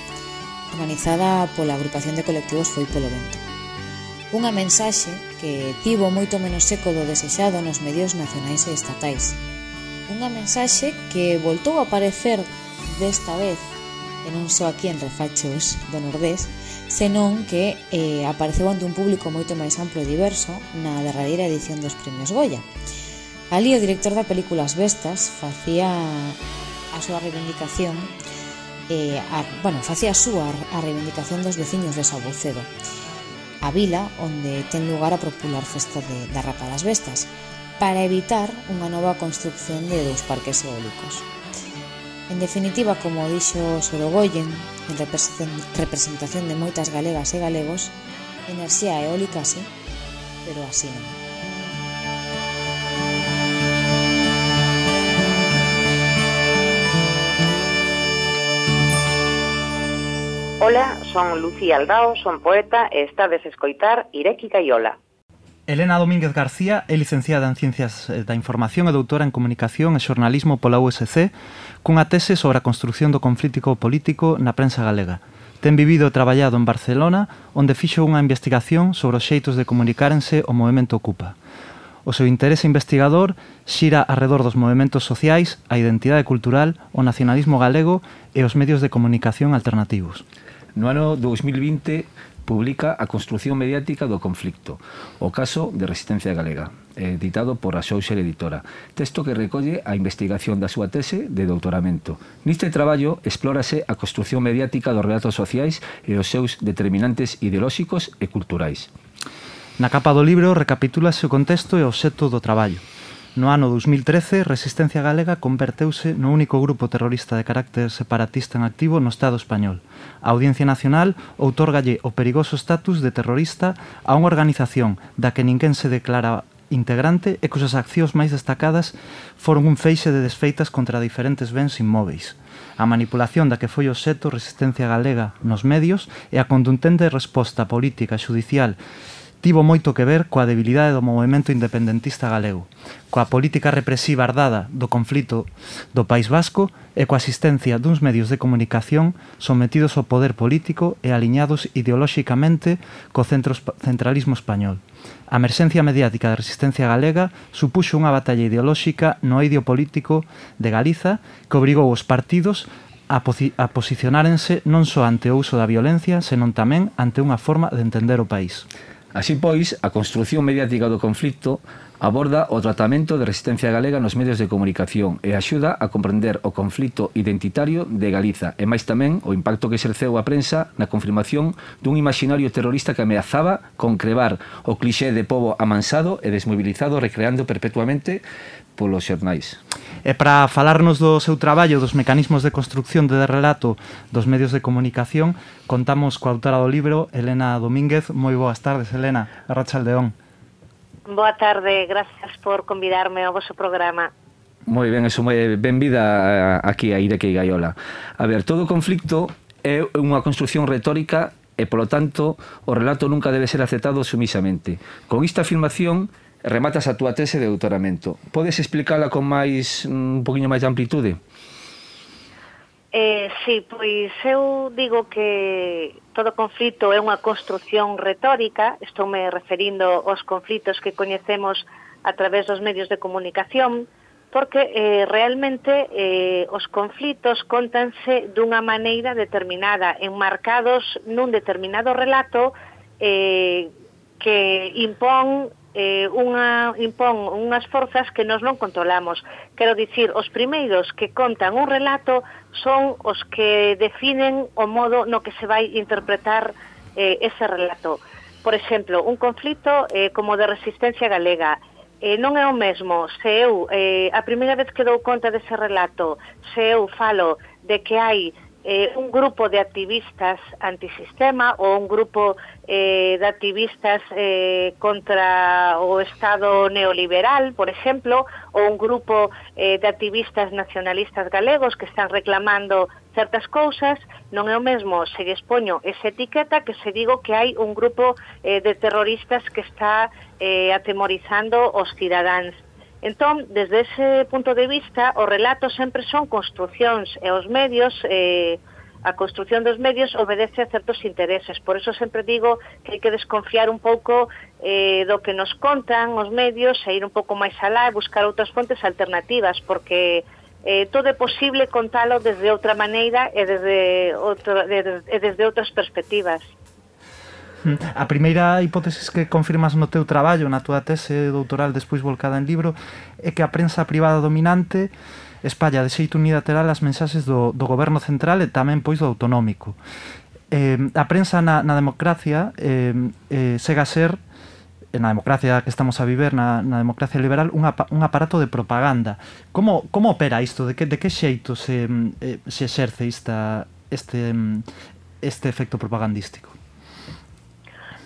organizada pola agrupación de colectivos Foi polo Vento. Unha mensaxe que tivo moito menos eco do desexado nos medios nacionais e estatais. Unha mensaxe que voltou a aparecer desta vez e non só aquí en refachos do Nordés, senón que eh, apareceu ante un público moito máis amplo e diverso na derradeira edición dos Premios Goya. Ali o director da película As Bestas facía a súa reivindicación eh, a, bueno, facía súa a reivindicación dos veciños de Sabucedo, a vila onde ten lugar a popular festa de, da Rapa das Bestas, para evitar unha nova construcción de dous parques eólicos. En definitiva, como dixo Sorogoyen, en representación de moitas galegas e galegos, enerxía eólica sí, pero así non. Ola, son Lucía Aldao, son poeta e estades escoitar Ireki Caiola. Elena Domínguez García é licenciada en Ciencias eh, da Información e doutora en Comunicación e Xornalismo pola USC cunha tese sobre a construción do conflítico político na prensa galega. Ten vivido e traballado en Barcelona, onde fixo unha investigación sobre os xeitos de comunicárense o movimento Ocupa. O seu interese investigador xira arredor dos movimentos sociais, a identidade cultural, o nacionalismo galego e os medios de comunicación alternativos. No ano 2020 publica A construción mediática do conflicto, o caso de resistencia galega, eh, editado por a Xouxer Editora, texto que recolle a investigación da súa tese de doutoramento. Niste traballo explórase a construción mediática dos relatos sociais e os seus determinantes ideolóxicos e culturais. Na capa do libro recapitúlase o contexto e o obxecto do traballo No ano 2013, Resistencia Galega converteuse no único grupo terrorista de carácter separatista en activo no Estado español. A Audiencia Nacional outorgalle o perigoso status de terrorista a unha organización da que ninguén se declara integrante e cusas accións máis destacadas foron un feixe de desfeitas contra diferentes bens inmóveis. A manipulación da que foi o seto Resistencia Galega nos medios e a contundente resposta política, e xudicial tivo moito que ver coa debilidade do movimento independentista galego, coa política represiva ardada do conflito do País Vasco e coa asistencia duns medios de comunicación sometidos ao poder político e aliñados ideolóxicamente co centro, centralismo español. A emerxencia mediática da resistencia galega supuxo unha batalla ideolóxica no eidio político de Galiza que obrigou os partidos a, posi a posicionárense non só ante o uso da violencia, senón tamén ante unha forma de entender o país. Así pois, a construción mediática do conflicto aborda o tratamento de resistencia galega nos medios de comunicación e axuda a comprender o conflito identitario de Galiza e máis tamén o impacto que exerceu a prensa na confirmación dun imaginario terrorista que ameazaba con crevar o clixé de povo amansado e desmobilizado recreando perpetuamente polos xornais. E para falarnos do seu traballo, dos mecanismos de construcción de relato dos medios de comunicación, contamos coa autora do libro, Elena Domínguez. Moi boas tardes, Elena. Arrachaldeón. Boa tarde, gracias por convidarme ao vosso programa. Moi ben, eso moi benvida aquí a Ire Gaiola. A ver, todo conflicto é unha construción retórica e, polo tanto, o relato nunca debe ser aceptado sumisamente. Con esta afirmación, rematas a túa tese de doutoramento. Podes explicala con máis mm, un poquinho máis de amplitude? Eh, sí, pois eu digo que todo conflito é unha construción retórica, estou me referindo aos conflitos que coñecemos a través dos medios de comunicación, porque eh, realmente eh, os conflitos contanse dunha maneira determinada, enmarcados nun determinado relato eh, que impón eh, unha, impón unhas forzas que nos non controlamos. Quero dicir, os primeiros que contan un relato son os que definen o modo no que se vai interpretar eh, ese relato. Por exemplo, un conflito eh, como de resistencia galega, eh, non é o mesmo se eu eh, a primeira vez que dou conta dese relato se eu falo de que hai eh, un grupo de activistas antisistema ou un grupo eh, de activistas eh, contra o Estado neoliberal, por exemplo, ou un grupo eh, de activistas nacionalistas galegos que están reclamando certas cousas, non é o mesmo se lles poño esa etiqueta que se digo que hai un grupo eh, de terroristas que está eh, atemorizando os cidadáns. Entón, desde ese punto de vista, os relatos sempre son construcións e os medios, eh, a construción dos medios obedece a certos intereses. Por eso sempre digo que hai que desconfiar un pouco eh, do que nos contan os medios e ir un pouco máis alá e buscar outras fontes alternativas, porque eh, todo é posible contalo desde outra maneira e desde, outro, desde, desde outras perspectivas. Mm. A primeira hipótesis que confirmas no teu traballo, na túa tese doutoral despois volcada en libro, é que a prensa privada dominante espalla de xeito unilateral as mensaxes do, do goberno central e tamén pois do autonómico. Eh, a prensa na, na democracia eh, eh, sega a ser na democracia que estamos a viver, na, na democracia liberal, un, apa, un aparato de propaganda. Como, como opera isto? De que, de que xeito se, eh, se exerce esta, este, este efecto propagandístico?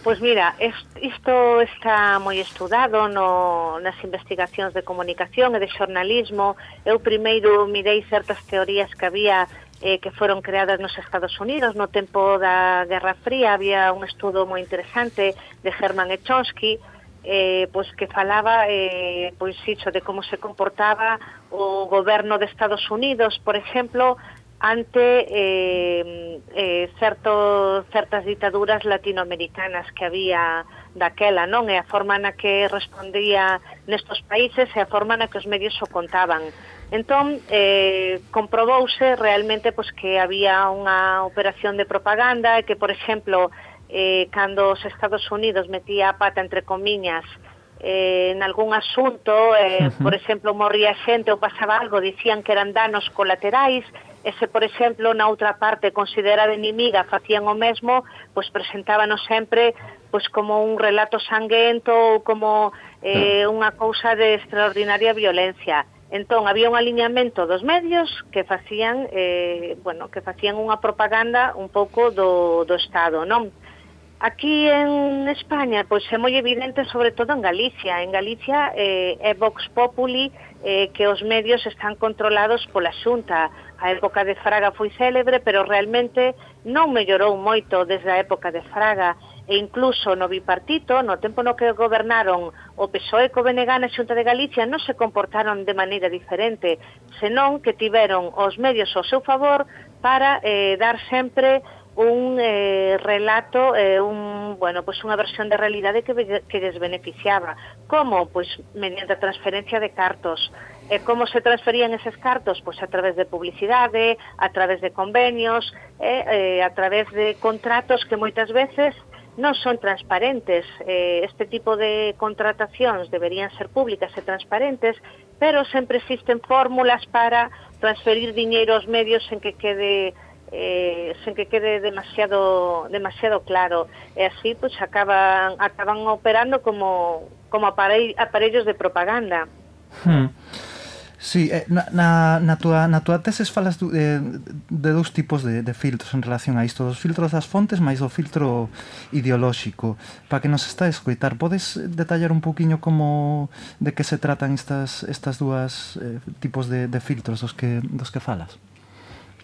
Pois mira, isto está moi estudado no, nas investigacións de comunicación e de xornalismo. Eu primeiro mirei certas teorías que había eh, que foron creadas nos Estados Unidos no tempo da Guerra Fría. Había un estudo moi interesante de Herman Echonsky eh, pois que falaba eh, pois iso de como se comportaba o goberno de Estados Unidos, por exemplo, ante eh, eh, certo, certas ditaduras latinoamericanas que había daquela, non? E a forma na que respondía nestos países e a forma na que os medios o contaban. Entón, eh, comprobouse realmente pois, que había unha operación de propaganda e que, por exemplo, eh, cando os Estados Unidos metía a pata entre comiñas eh, en algún asunto, eh, uh -huh. por exemplo, morría xente ou pasaba algo, dicían que eran danos colaterais, e se, por exemplo, na outra parte considerada inimiga facían o mesmo, pois presentábanos sempre pois como un relato sanguento ou como eh, unha cousa de extraordinaria violencia. Entón, había un aliñamento dos medios que facían, eh, bueno, que facían unha propaganda un pouco do, do Estado, non? Aquí en España, pois é moi evidente, sobre todo en Galicia. En Galicia eh, é Vox Populi eh, que os medios están controlados pola xunta. A época de Fraga foi célebre, pero realmente non mellorou moito desde a época de Fraga e incluso no bipartito, no tempo no que gobernaron o PSOE co Benegana Xunta de Galicia non se comportaron de maneira diferente, senón que tiveron os medios ao seu favor para eh, dar sempre un eh, relato, eh, un, bueno, pois pues unha versión de realidade que, que les beneficiaba. Como? Pois pues, mediante a transferencia de cartos, E como se transferían eses cartos? Pois a través de publicidade, a través de convenios, e, eh, a través de contratos que moitas veces non son transparentes. Eh, Este tipo de contratacións deberían ser públicas e transparentes, pero sempre existen fórmulas para transferir diñeiro aos medios en que quede eh, sen que quede demasiado demasiado claro e así pues, acaban acaban operando como como aparellos de propaganda. Hmm. Sí, eh, na, na, na, tua, na tua teses falas du, de, de dous tipos de, de filtros en relación a isto, dos filtros das fontes máis o filtro ideolóxico. Para que nos está a escoitar, podes detallar un poquinho como de que se tratan estas, estas dúas eh, tipos de, de filtros dos que, dos que falas?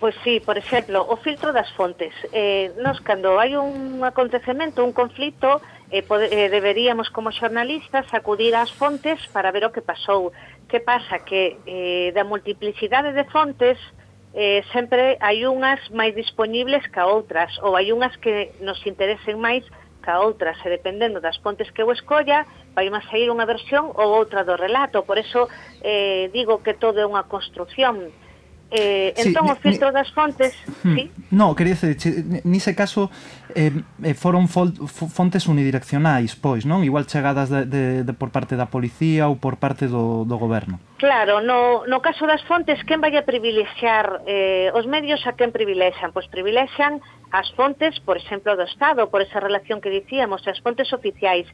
Pois sí, por exemplo, o filtro das fontes. Eh, nos, cando hai un acontecemento, un conflito, eh, pode, eh, deberíamos como xornalistas acudir ás fontes para ver o que pasou, Que pasa? Que eh, da multiplicidade de fontes eh, sempre hai unhas máis disponibles ca outras ou hai unhas que nos interesen máis ca outras e dependendo das fontes que eu escolla vai máis sair unha versión ou outra do relato por eso eh, digo que todo é unha construción Eh, entón sí, o filtro ni, das fontes hmm, sí? No, quería dizer, nise caso eh, eh foron fontes unidireccionais, pois, non? Igual chegadas de, de, de por parte da policía ou por parte do, do goberno Claro, no, no caso das fontes quen vai a privilexiar eh, os medios a quen privilexan? Pois privilexan as fontes, por exemplo, do Estado por esa relación que dicíamos, as fontes oficiais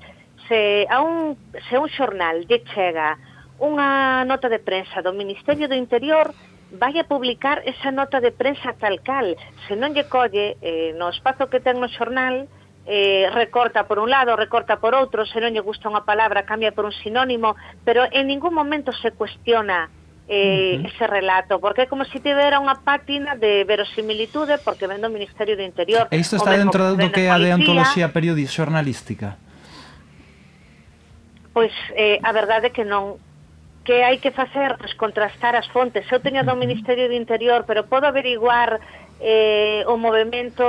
se a un, se un xornal lle chega unha nota de prensa do Ministerio do Interior vai a publicar esa nota de prensa tal cal. Se non lle colle eh, no espazo que ten no xornal, eh, recorta por un lado, recorta por outro, se non lle gusta unha palabra, cambia por un sinónimo, pero en ningún momento se cuestiona eh, uh -huh. ese relato, porque é como se si tivera unha pátina de verosimilitude porque vendo o Ministerio do Interior. E isto está dentro do que é a de antoloxía periodística xornalística? Pois eh, a verdade é que non que hai que facer? Pois, contrastar as fontes. Eu teño do Ministerio do Interior, pero podo averiguar eh, o movimento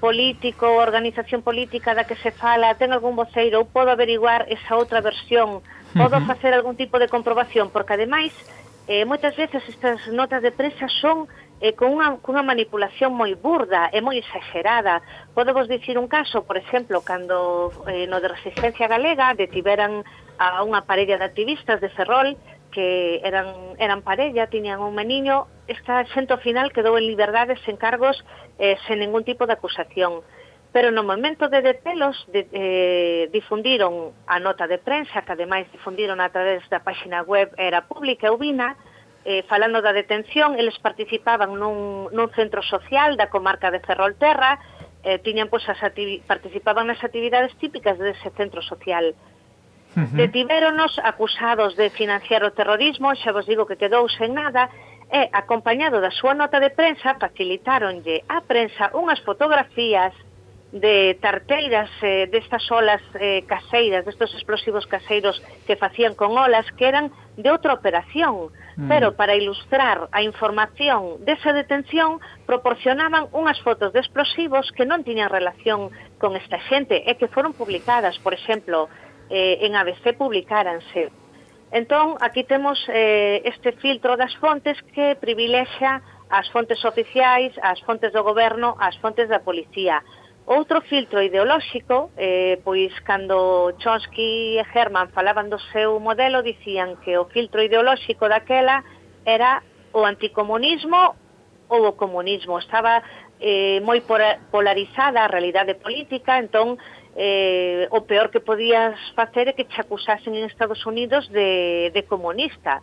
político, a organización política da que se fala, ten algún voceiro, ou podo averiguar esa outra versión, podo facer algún tipo de comprobación, porque ademais, eh, moitas veces estas notas de prensa son eh, con unha, cunha manipulación moi burda e moi exagerada. Podo vos dicir un caso, por exemplo, cando eh, no de resistencia galega detiveran a unha parella de activistas de Ferrol que eran, eran parella, tiñan un meniño, esta xento final quedou en liberdade sen cargos, eh, sen ningún tipo de acusación. Pero no momento de detelos de, eh, difundiron a nota de prensa, que ademais difundiron a través da páxina web era pública Ubina, eh, falando da detención, eles participaban nun, nun centro social da comarca de Ferrolterra, eh, tiñan, pois, as participaban nas actividades típicas dese centro social. Uh -huh. Detivéronos acusados de financiar o terrorismo, xa vos digo que quedou sen nada, e acompañado da súa nota de prensa facilitáronlle á prensa unhas fotografías de tarteiras eh, destas olas eh, caseiras, destos explosivos caseiros que facían con olas que eran de outra operación, mm. pero para ilustrar a información desa detención proporcionaban unhas fotos de explosivos que non tiñan relación con esta xente e que foron publicadas, por exemplo, eh, en ABC publicáranse. Entón, aquí temos eh, este filtro das fontes que privilexa as fontes oficiais, as fontes do goberno, as fontes da policía. Outro filtro ideolóxico, eh, pois cando Chomsky e Herman falaban do seu modelo, dicían que o filtro ideolóxico daquela era o anticomunismo ou o comunismo. Estaba eh, moi polarizada a realidade política, entón eh, o peor que podías facer é que te acusasen en Estados Unidos de, de comunista.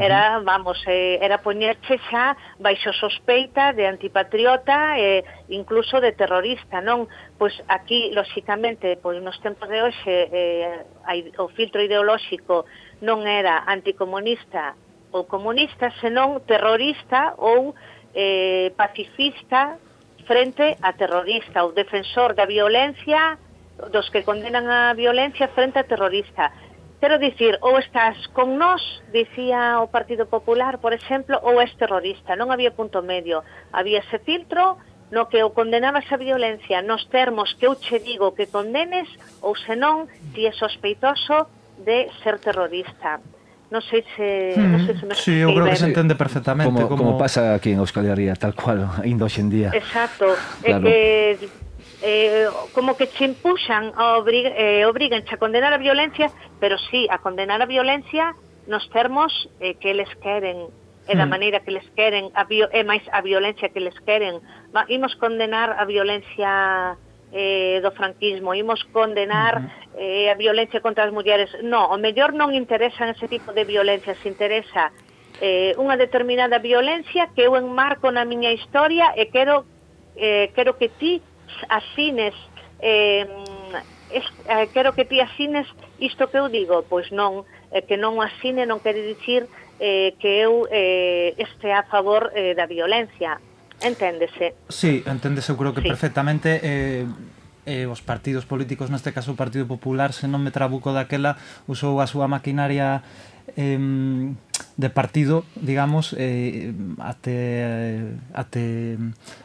Era, vamos, eh, era poñerche xa baixo sospeita de antipatriota e eh, incluso de terrorista, non? Pois aquí, lóxicamente, pois nos tempos de hoxe eh, hai, o filtro ideolóxico non era anticomunista ou comunista, senón terrorista ou eh, pacifista frente a terrorista ou defensor da violencia dos que condenan a violencia frente a terrorista. Quero dicir, ou estás con nós, dicía o Partido Popular, por exemplo, ou és terrorista. Non había punto medio. Había ese filtro no que o condenabas a violencia nos termos que eu che digo que condenes ou senón ti é sospeitoso de ser terrorista. Non sei se... Mm. Non sei se me hmm. sí, eu creo que se entende perfectamente como, como... como pasa aquí en Euskal Herria, tal cual, [laughs] ainda hoxe en día. Exacto. Claro. É que eh, como que che empuxan a obrig, eh, obriganche a condenar a violencia, pero sí, a condenar a violencia nos termos eh, que eles queren e da hmm. maneira que les queren a bio, e máis a violencia que les queren Va, imos condenar a violencia eh, do franquismo, imos condenar uh -huh. eh, a violencia contra as mulleres. No, o mellor non interesa ese tipo de violencia, se interesa eh, unha determinada violencia que eu enmarco na miña historia e quero eh, quero que ti asines eh, es, eh, quero que ti asines isto que eu digo, pois non, eh, que non asine non quere dicir eh, que eu eh, este a favor eh, da violencia, enténdese. Sí, enténdese, eu creo que sí. perfectamente... Eh, eh, os partidos políticos, neste caso o Partido Popular, se non me trabuco daquela, usou a súa maquinaria eh, de partido, digamos, eh, até, até,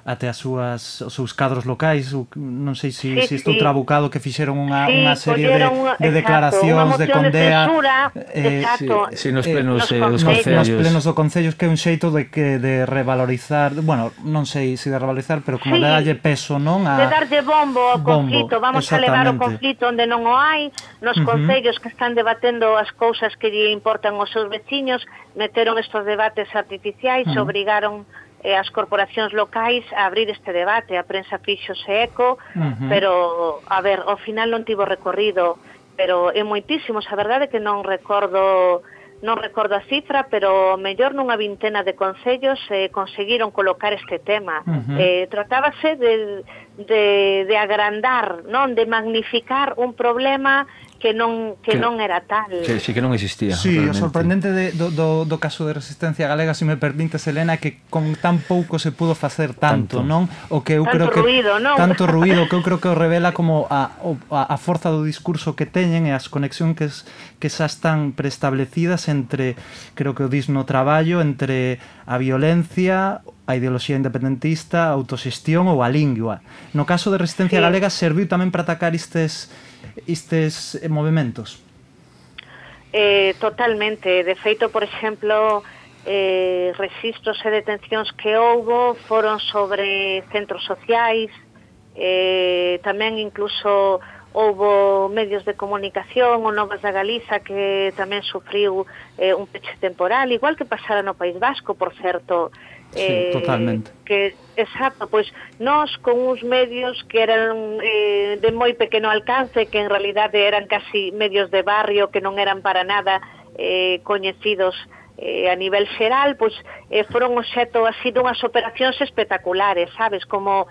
até as súas, os seus cadros locais, non sei se, sí, se estou sí. trabucado, que fixeron unha, sí, unha serie de, unha, de declaracións de condea de censura, eh, exacto, sí, sí, nos eh, plenos, eh, nos, eh, nos plenos do Concellos que é un xeito de que de revalorizar, bueno, non sei se de revalorizar, pero como sí, de darlle peso, non? A, de darlle bombo ao bombo, conflito, vamos a levar o conflito onde non o hai, nos uh -huh. concellos que están debatendo as cousas que lle importan aos seus veciños, anos meteron estos debates artificiais, uh -huh. obrigaron eh, as corporacións locais a abrir este debate, a prensa fixose eco, uh -huh. pero, a ver, ao final non tivo recorrido, pero é moitísimos, a verdade que non recordo non recordo a cifra, pero mellor nunha vintena de concellos eh, conseguiron colocar este tema. Uh -huh. eh, tratábase de, de, de agrandar, non de magnificar un problema que non que, que non era tal. Que si que non existía. Sí, realmente. o sorprendente de, do, do, do caso de resistencia galega, se si me permites Elena, que con tan pouco se pudo facer tanto, tanto. non? O que eu tanto creo que ruido, non? tanto ruido, que eu creo que o revela como a, a a forza do discurso que teñen e as conexións que es, que xa están preestablecidas entre creo que o dis no traballo, entre a violencia, a ideoloxía independentista, a autoxestión ou a lingua. No caso de Resistencia sí. Galega serviu tamén para atacar estes, estes eh, movimentos. Eh, totalmente, de feito, por exemplo, eh, registros e detencións que houbo foron sobre centros sociais, eh, tamén incluso houbo medios de comunicación, o Novas da Galiza que tamén sufriu eh, un peche temporal, igual que pasara no País Vasco, por certo, Sí, eh, totalmente. Que, exacto, pois nós con uns medios que eran eh, de moi pequeno alcance, que en realidade eran casi medios de barrio, que non eran para nada eh, coñecidos eh, a nivel xeral, pois eh, foron obxeto así dunhas operacións espectaculares, sabes, como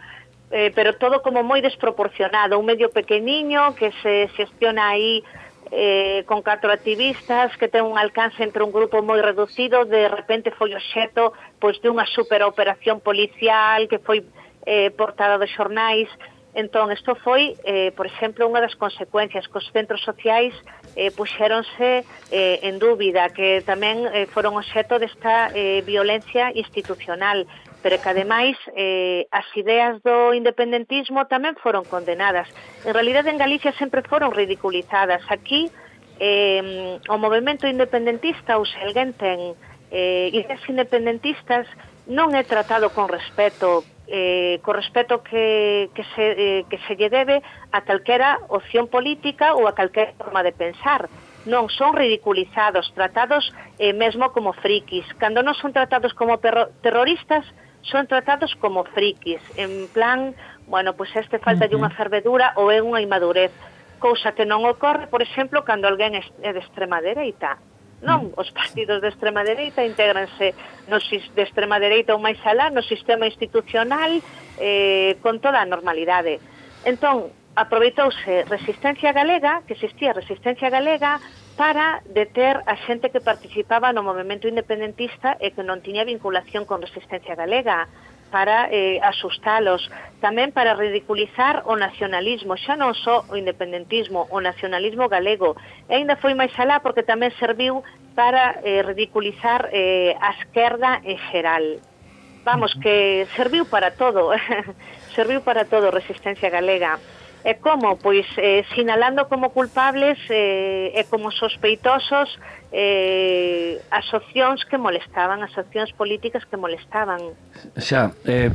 eh, pero todo como moi desproporcionado, un medio pequeniño que se xestiona aí eh, con catro activistas que ten un alcance entre un grupo moi reducido, de repente foi obxeto pois dunha superoperación policial que foi eh, portada dos xornais. Entón, isto foi, eh, por exemplo, unha das consecuencias que os centros sociais eh, puxéronse eh, en dúbida, que tamén eh, foron obxeto desta eh, violencia institucional pero que ademais eh, as ideas do independentismo tamén foron condenadas. En realidad en Galicia sempre foron ridiculizadas. Aquí eh, o movimento independentista ou se alguén ten eh, ideas independentistas non é tratado con respeto eh, co respeto que, que, se, eh, que se lle debe a calquera opción política ou a calquera forma de pensar non son ridiculizados, tratados eh, mesmo como frikis. Cando non son tratados como terroristas, son tratados como frikis, en plan, bueno, pois pues este falta de unha fervedura ou é unha inmadurez, cousa que non ocorre, por exemplo, cando alguén é de extrema dereita. Non, mm. os partidos de extrema dereita intégranse no, de extrema dereita ou máis alá no sistema institucional eh, con toda a normalidade. Entón, aproveitouse resistencia galega, que existía resistencia galega, para deter a xente que participaba no movimento independentista e que non tiña vinculación con Resistencia Galega para eh, asustalos, tamén para ridiculizar o nacionalismo, xa non só o independentismo, o nacionalismo galego, e ainda foi máis alá porque tamén serviu para eh, ridiculizar eh, a esquerda en xeral. Vamos, que serviu para todo, [laughs] serviu para todo Resistencia Galega. E como? Pois eh, sinalando eh, como culpables eh, e como sospeitosos eh, asociacións que molestaban, asociacións políticas que molestaban. Xa, eh,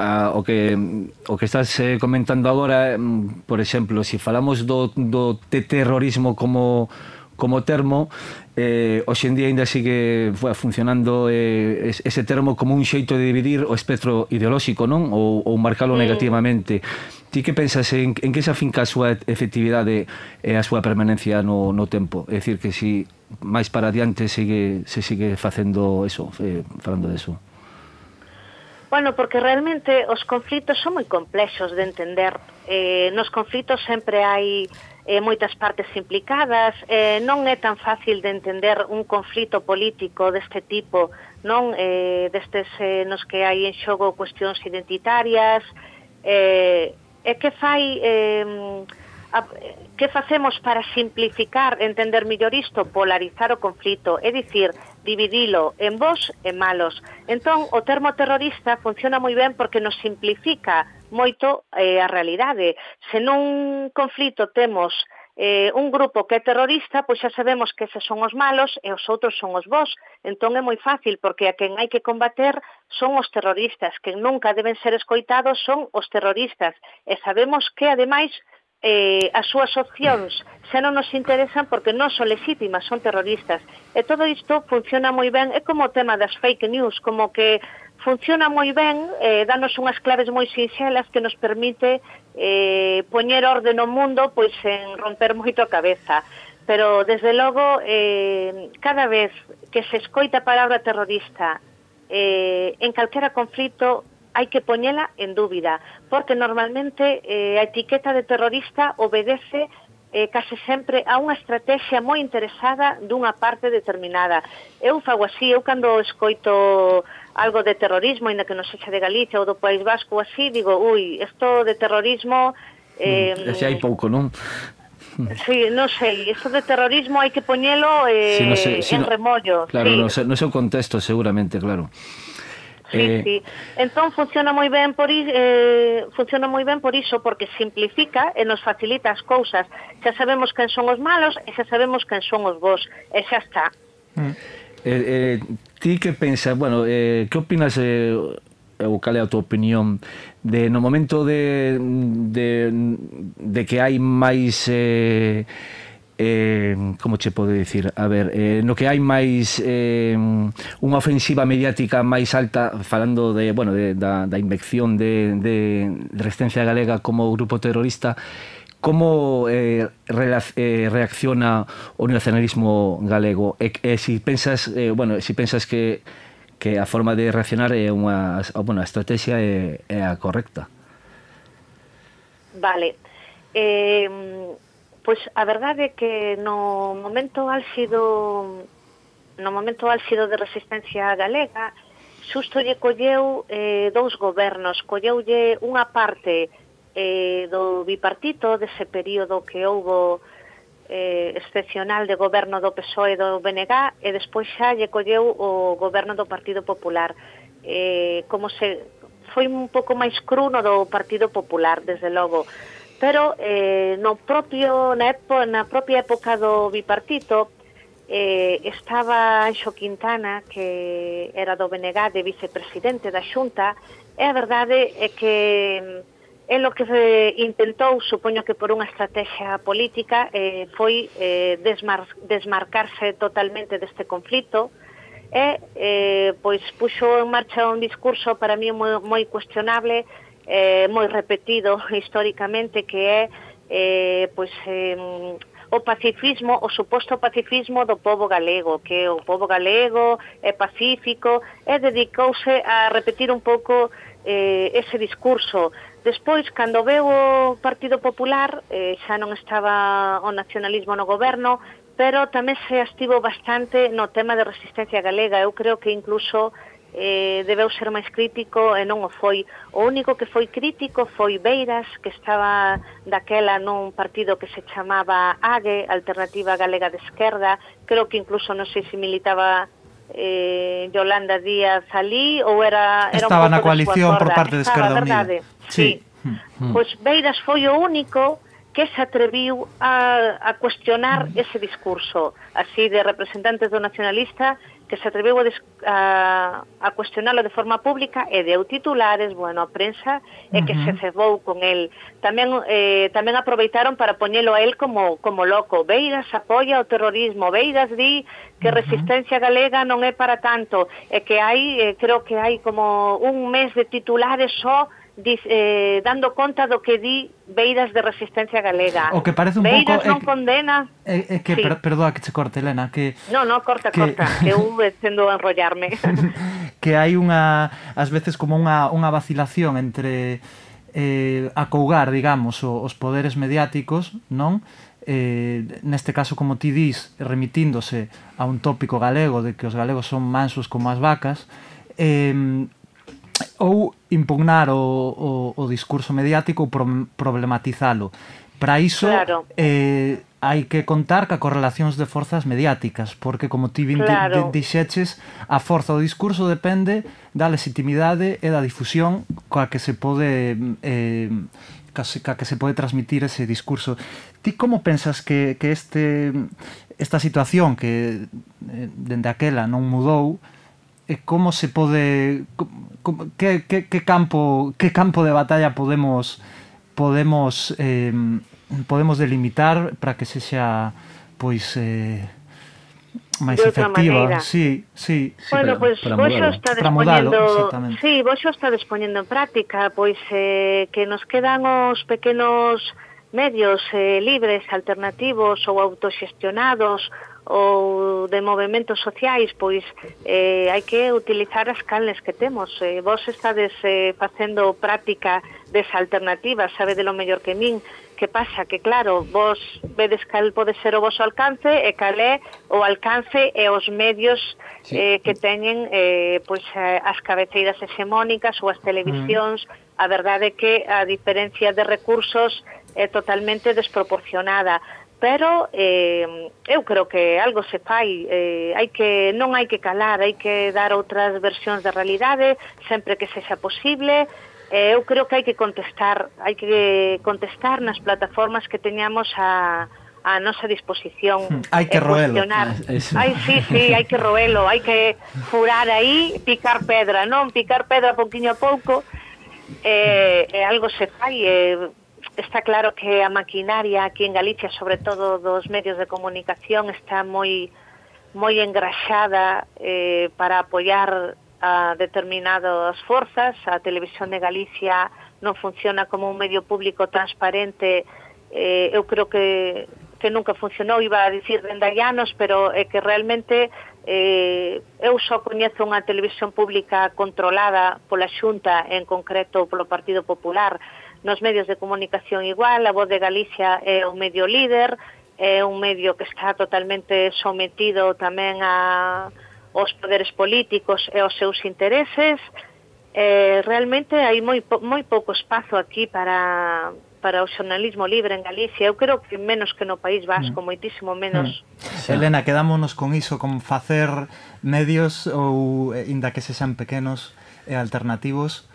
a, o que o que estás eh, comentando agora, eh, mm, por exemplo, se si falamos do, do te terrorismo como como termo, eh, hoxe en día ainda sigue funcionando eh, ese termo como un xeito de dividir o espectro ideolóxico, non? Ou, ou marcalo mm. negativamente. Ti que pensas en, en que se afinca a súa efectividade e a súa permanencia no, no tempo? É dicir, que si máis para adiante sigue, se sigue facendo eso, eh, falando de eso. Bueno, porque realmente os conflitos son moi complexos de entender. Eh, nos conflitos sempre hai eh, moitas partes implicadas, eh, non é tan fácil de entender un conflito político deste tipo, non eh, destes eh, nos que hai en xogo cuestións identitarias, eh, e que fai eh, a, que facemos para simplificar, entender mellor isto, polarizar o conflito, é dicir, dividilo en vos e malos. Entón, o termo terrorista funciona moi ben porque nos simplifica moito eh, a realidade. Se nun conflito temos eh, un grupo que é terrorista, pois xa sabemos que eses son os malos e os outros son os vos. Entón é moi fácil, porque a quen hai que combater son os terroristas, que nunca deben ser escoitados son os terroristas. E sabemos que, ademais, eh, as súas opcións xa non nos interesan porque non son legítimas, son terroristas. E todo isto funciona moi ben, é como o tema das fake news, como que funciona moi ben, eh, danos unhas claves moi sinxelas que nos permite eh, poñer orde no mundo pois en romper moito a cabeza pero desde logo eh, cada vez que se escoita a palabra terrorista eh, en calquera conflito hai que poñela en dúbida porque normalmente eh, a etiqueta de terrorista obedece eh, case sempre a unha estrategia moi interesada dunha parte determinada. Eu fago así, eu cando escoito algo de terrorismo, ainda que non sexa de Galicia ou do País Vasco así, digo, ui, isto de terrorismo... Eh, mm, hai pouco, non? Sí, non sei, isto de terrorismo hai que poñelo eh, sí, no sé, sí, en no, remollo. Claro, sí. no, sé, no seu contexto seguramente, claro. Sí, eh... sí. Entón funciona moi ben por eh, funciona moi ben por iso porque simplifica e nos facilita as cousas. Xa sabemos quen son os malos e xa sabemos quen son os vos e xa está. Mm eh, eh, ti que pensas, bueno, eh, que opinas eh, ou cal é a tua opinión de no momento de de, de que hai máis eh, eh, como che pode dicir, a ver, eh, no que hai máis eh, unha ofensiva mediática máis alta falando de, bueno, de, da, da invección de, de, de Resistencia Galega como grupo terrorista como eh, eh, reacciona o nacionalismo galego e, e si pensas, eh, bueno, si pensas que que a forma de reaccionar é unha, bueno, a estrategia é, é a correcta. Vale. Eh, pois a verdade é que no momento álxido no momento álxido de resistencia galega xusto lle colleu eh, dous gobernos, colleulle unha parte eh, eh, do bipartito, dese período que houbo eh, excepcional de goberno do PSOE e do BNG e despois xa lle colleu o goberno do Partido Popular. Eh, como se foi un pouco máis cruno do Partido Popular, desde logo. Pero eh, no propio, na, epo, na propia época do bipartito eh, estaba Anxo Quintana, que era do BNG de vicepresidente da Xunta, e a verdade é que É lo que se intentou, supoño que por unha estrategia política, eh, foi eh, desmar desmarcarse totalmente deste conflito e eh, pois puxo en marcha un discurso para mí moi, moi cuestionable, eh, moi repetido [laughs] históricamente, que é eh, pois, eh, o pacifismo, o suposto pacifismo do povo galego, que o povo galego é pacífico, e dedicouse a repetir un pouco eh, ese discurso. Despois, cando veu o Partido Popular, eh, xa non estaba o nacionalismo no goberno, pero tamén se estivo bastante no tema de resistencia galega. Eu creo que incluso eh, debeu ser máis crítico e non o foi. O único que foi crítico foi Beiras, que estaba daquela nun partido que se chamaba AGE, Alternativa Galega de Esquerda. Creo que incluso non sei se militaba eh, Yolanda Díaz ali ou era, era Estaba un na coalición por parte de Esquerda Unida. Verdade, sí. sí. Mm. Pois Beiras foi o único que se atreviu a, a cuestionar mm-hmm. ese discurso así de representantes do nacionalista que se atreveu a, a, a cuestionalo de forma pública e deu titulares, bueno, a prensa e que se mm-hmm. cebou con el. Tamén eh, tamén aproveitaron para poñelo a el como como loco. Beiras apoia o terrorismo, Beiras di que mm-hmm. resistencia galega non é para tanto e que hai, eh, creo que hai como un mes de titulares só dis, eh, dando conta do que di Beiras de Resistencia Galega. O que parece un Beiras pouco... Eh, non é, condena... É, é que, sí. per, perdoa que che corte, Elena, que... No, no, corta, que... corta, que eu [laughs] tendo a enrollarme. [laughs] que hai unha, ás veces, como unha, unha vacilación entre eh, acougar, digamos, o, os poderes mediáticos, non? eh, neste caso como ti dis remitíndose a un tópico galego de que os galegos son mansos como as vacas eh, ou impugnar o, o, o discurso mediático pro, problematizalo. Para iso claro. eh, hai que contar ca correlacións de forzas mediáticas, porque como ti vin claro. dixeches, a forza do discurso depende da legitimidade e da difusión coa que se pode eh, ca que se pode transmitir ese discurso. Ti como pensas que, que este esta situación que eh, dende aquela non mudou e como se pode que, que, que campo que campo de batalla podemos podemos eh, podemos delimitar para que se xa pois eh, máis efectiva, maneira. sí, sí. Bueno, pois pues, vos está despoñendo, sí, vos xa está despoñendo en práctica, pois eh, que nos quedan os pequenos medios eh, libres, alternativos ou autoxestionados ou de movimentos sociais, pois eh, hai que utilizar as canles que temos. Eh, vos estades eh, facendo práctica desa alternativa, sabe de lo mellor que min, que pasa que claro, vos vedes cal pode ser o vosso alcance e cal é o alcance e os medios sí. eh, que teñen eh, pois, eh, as cabeceiras hexemónicas ou as mm. televisións, mm. a verdade é que a diferencia de recursos é totalmente desproporcionada pero eh, eu creo que algo se fai, eh, hai que non hai que calar, hai que dar outras versións da realidade sempre que sexa posible. Eh, eu creo que hai que contestar, hai que contestar nas plataformas que teñamos a a nosa disposición. [laughs] Hai que roelo. [laughs] Ai, sí, sí, hai que roelo, hai que furar aí, picar pedra, non? Picar pedra pouquiño a pouco, eh, eh, algo se fai, eh, Está claro que a maquinaria aquí en Galicia, sobre todo dos medios de comunicación, está moi moi engraxada eh, para apoiar a determinadas forzas. A Televisión de Galicia non funciona como un medio público transparente. Eh, eu creo que que nunca funcionou, iba a dicir rendallanos, pero é que realmente eh, eu só coñezo unha televisión pública controlada pola Xunta, en concreto polo Partido Popular, nos medios de comunicación igual, a Voz de Galicia é o medio líder, é un medio que está totalmente sometido tamén a aos poderes políticos e aos seus intereses. Eh, realmente hai moi, po, moi pouco espazo aquí para, para o xornalismo libre en Galicia. Eu creo que menos que no País Vasco, mm. moitísimo menos. Mm. Sí. Elena, quedámonos con iso, con facer medios ou, eh, inda que se sean pequenos e alternativos,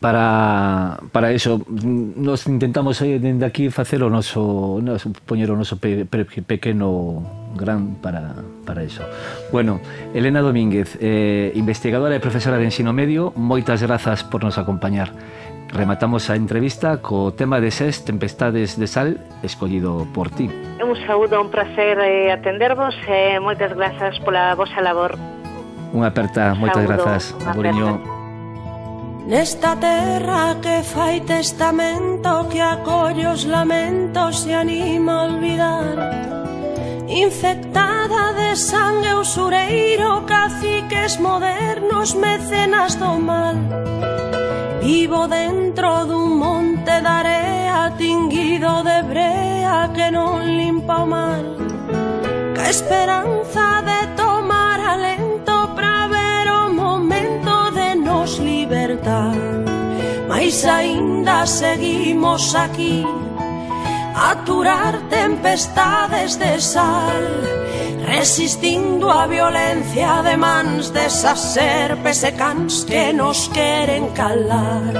para, para iso nos intentamos dende aquí facer o noso, noso poñer o noso pe, pe, pequeno gran para, para iso. Bueno, Elena Domínguez, eh, investigadora e profesora de ensino medio, moitas grazas por nos acompañar. Rematamos a entrevista co tema de ses tempestades de sal escollido por ti. Un saúdo, un placer eh, atendervos e eh, moitas grazas pola vosa labor. Unha aperta, moitas grazas. Aboriño. Nesta terra que fai testamento Que acolle os lamentos e anima a olvidar. Infectada de sangue usureiro Caciques modernos, mecenas do mal. Vivo dentro dun monte de area Tinguido de brea que non limpa o mal Ca esperanza de tomar alento libertad. Mas aínda seguimos aquí A aturar tempestades de sal Resistindo a violencia de mans desas serpes e cans que nos queren calar.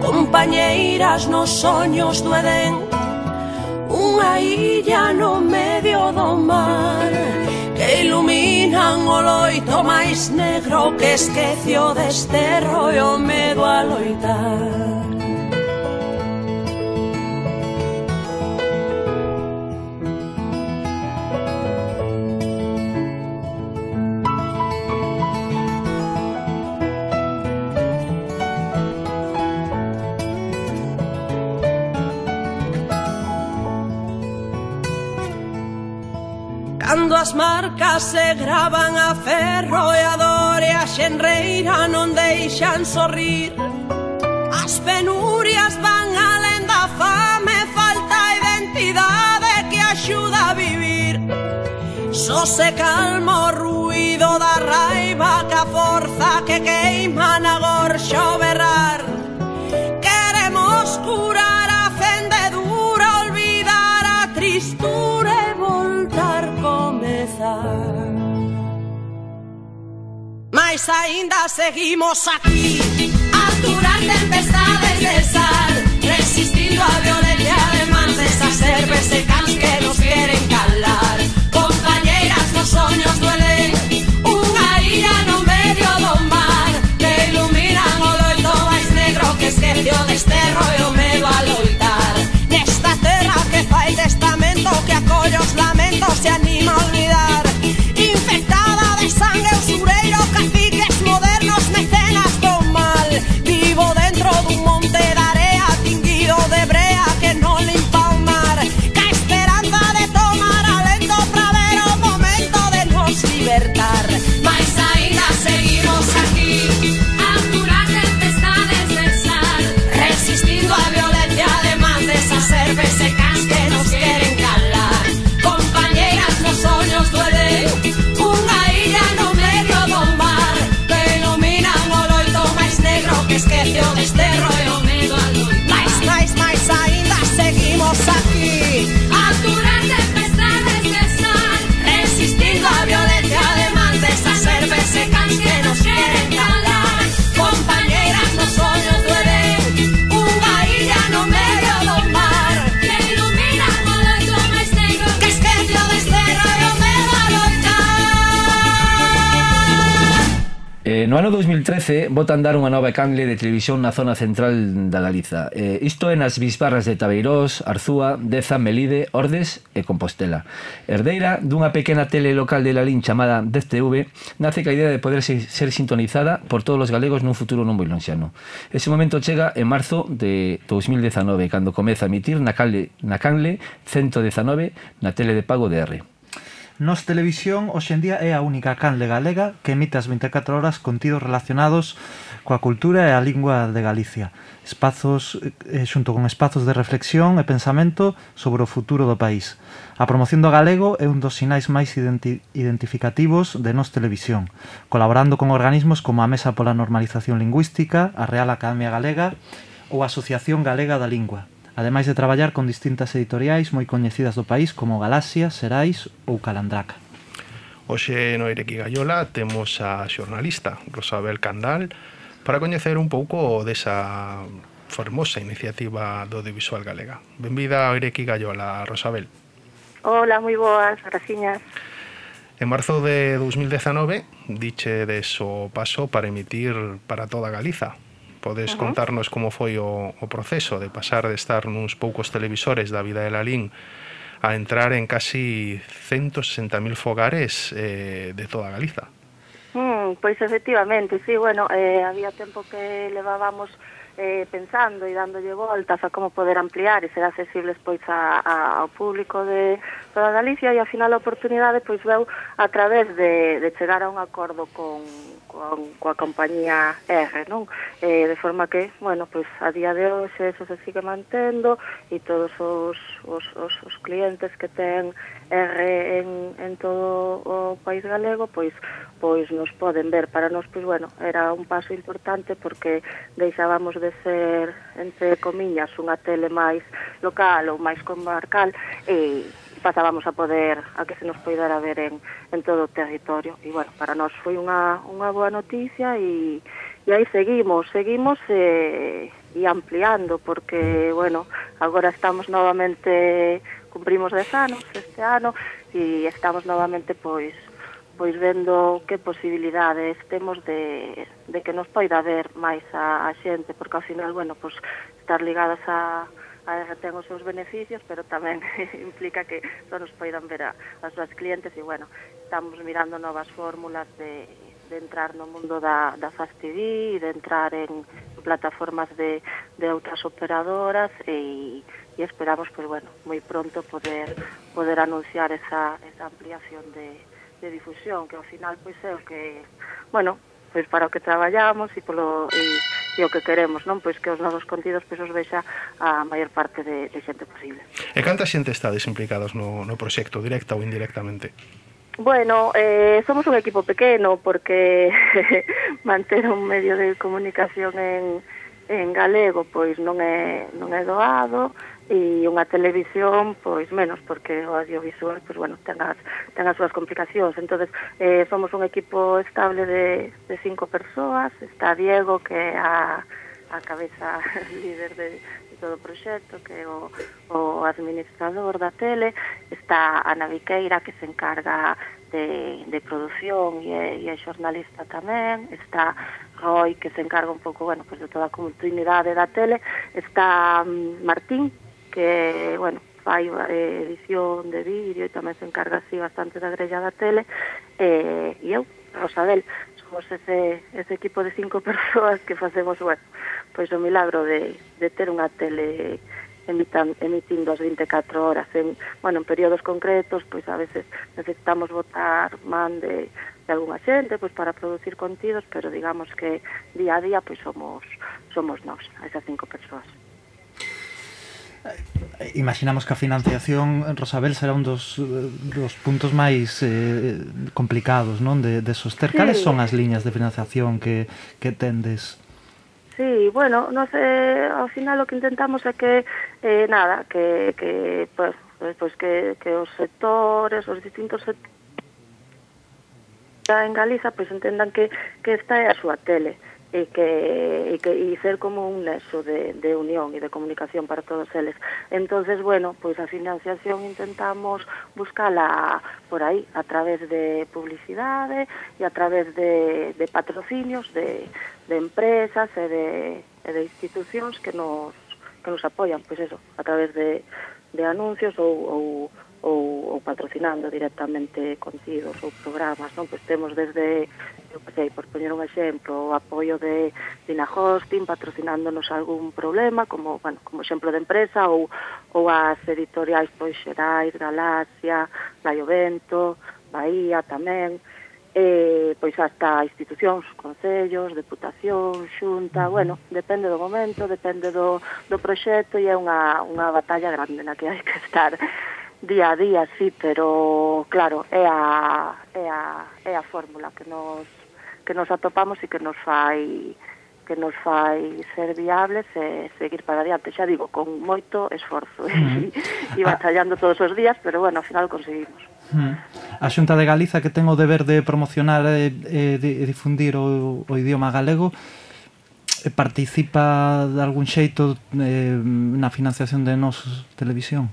Compañeiras nos soños do Edén Unha illa no medio do mar iluminan o loito máis negro que esquecio deste rollo medo a loitar. Cando as marcas se gravan a ferro e a dor e a xenreira non deixan sorrir. As penurias van alén da fame, falta identidade que axuda a vivir. Só se calma o ruido da raiva que a forza que queima na gorxa ainda seguimos aquí, a durar tempestades de sal, resistiendo a violencia de mantes, a que nos quieren calar. Compañeras, los sueños duelen. ano 2013 botan dar unha nova canle de televisión na zona central da Galiza. Eh, isto é nas bisbarras de Tabeirós, Arzúa, Deza, Melide, Ordes e Compostela. Herdeira dunha pequena tele local de Lalín chamada DezTV, nace ca idea de poder ser sintonizada por todos os galegos nun futuro non moi lonxano. Ese momento chega en marzo de 2019, cando comeza a emitir na, canle, na canle 119 na tele de pago de R. Nos Televisión hoxe en día é a única canle galega que emite as 24 horas contidos relacionados coa cultura e a lingua de Galicia, espazos eh, xunto con espazos de reflexión e pensamento sobre o futuro do país. A promoción do galego é un dos sinais máis identi identificativos de Nos Televisión, colaborando con organismos como a Mesa pola Normalización Lingüística, a Real Academia Galega ou a Asociación Galega da Lingua ademais de traballar con distintas editoriais moi coñecidas do país como Galaxia, Serais ou Calandraca. Hoxe no Ireki Gallola temos a xornalista Rosabel Candal para coñecer un pouco desa formosa iniciativa do audiovisual galega. Benvida ao Ireki Gallola, Rosabel. Hola, moi boas, graciñas. En marzo de 2019 diche de so paso para emitir para toda Galiza podes uh -huh. contarnos como foi o, o proceso de pasar de estar nuns poucos televisores da vida de Lalín a entrar en casi 160.000 fogares eh, de toda Galiza. Mm, pois efectivamente, sí, bueno, eh, había tempo que levábamos eh, pensando e dándolle voltas a como poder ampliar e ser accesibles pois a, a, ao público de, toda Galicia e ao final a oportunidade pois veu a través de, de chegar a un acordo con, con coa compañía R, non? Eh, de forma que, bueno, pois a día de hoxe eso se sigue mantendo e todos os, os, os, os clientes que ten R en, en todo o país galego, pois pois nos poden ver. Para nós, pois bueno, era un paso importante porque deixábamos de ser, entre comiñas, unha tele máis local ou máis comarcal e pasábamos a poder a que se nos poidera ver en, en todo o territorio. E bueno, para nós foi unha, unha boa noticia e, e aí seguimos, seguimos e, e ampliando porque, bueno, agora estamos novamente cumprimos 10 anos este ano e estamos novamente pois pois vendo que posibilidades temos de, de que nos poida ver máis a, a xente, porque ao final, bueno, pois estar ligadas a, Ah, ten os seus beneficios, pero tamén [laughs] implica que só nos poidan ver a, as súas clientes e, bueno, estamos mirando novas fórmulas de, de entrar no mundo da, da Fast TV e de entrar en plataformas de, de outras operadoras e, e esperamos, pues, bueno, moi pronto poder poder anunciar esa, esa ampliación de, de difusión, que ao final, pois, pues, é o que, bueno, pois pues, para o que traballamos e polo... E, e o que queremos, non? Pois que os nosos contidos pois os vexa a maior parte de, de xente posible. E canta xente está desimplicados no, no proxecto, directa ou indirectamente? Bueno, eh, somos un equipo pequeno porque [laughs] manter un medio de comunicación en en galego pois non é non é doado e unha televisión pois menos porque o audiovisual pois bueno ten as ten as súas complicacións. Entonces, eh somos un equipo estable de de cinco persoas, está Diego que é a a cabeza [laughs] líder de, de todo o proxecto, que é o, o administrador da tele, está Ana Viqueira, que se encarga de, de produción e é, e é xornalista tamén, está COI que se encarga un pouco, bueno, pues de toda a continuidade da tele, está um, Martín que, bueno, fai eh, edición de vídeo e tamén se encarga así bastante da grella da tele eh, e eu, Rosabel somos ese, ese equipo de cinco [laughs] persoas que facemos, bueno, pois o milagro de, de ter unha tele emitan, emitindo as 24 horas en, bueno, en períodos concretos, pois a veces necesitamos botar man de de algunha xente pois para producir contidos, pero digamos que día a día pois somos somos nós, esas cinco persoas. Eh, imaginamos que a financiación, Rosabel, será un dos, dos puntos máis eh, complicados non de, de soster. Sí. Cales son as liñas de financiación que, que tendes? Sí, bueno, no sé, ao final o que intentamos é que, eh, nada, que, que, pues, pues, que, que os sectores, os distintos sectores, está en Galiza, pois entendan que, que esta é a súa tele e que, e que e ser como un nexo de, de unión e de comunicación para todos eles. entonces bueno, pois a financiación intentamos buscala por aí, a través de publicidade e a través de, de patrocinios de, de empresas e de, e de institucións que nos, que nos apoian, pois eso, a través de, de anuncios ou, ou ou, ou patrocinando directamente contidos ou programas, non? Pois temos desde, eu que sei, por poñer un exemplo, o apoio de Dina Hosting patrocinándonos algún problema, como, bueno, como exemplo de empresa, ou, ou as editoriais pois Xerais, Galaxia, Laio Vento, Bahía tamén, eh, pois hasta institucións, concellos, deputación, xunta, bueno, depende do momento, depende do, do proxecto e é unha, unha batalla grande na que hai que estar día a día, sí, pero claro, é a, é a, é a fórmula que nos, que nos atopamos e que nos fai que nos fai ser viables e seguir para adiante, xa digo, con moito esforzo e, e [laughs] batallando todos os días, pero bueno, ao final conseguimos. A Xunta de Galiza que ten o deber de promocionar e, e, e difundir o, o idioma galego eh, participa de algún xeito eh, na financiación de nos televisión?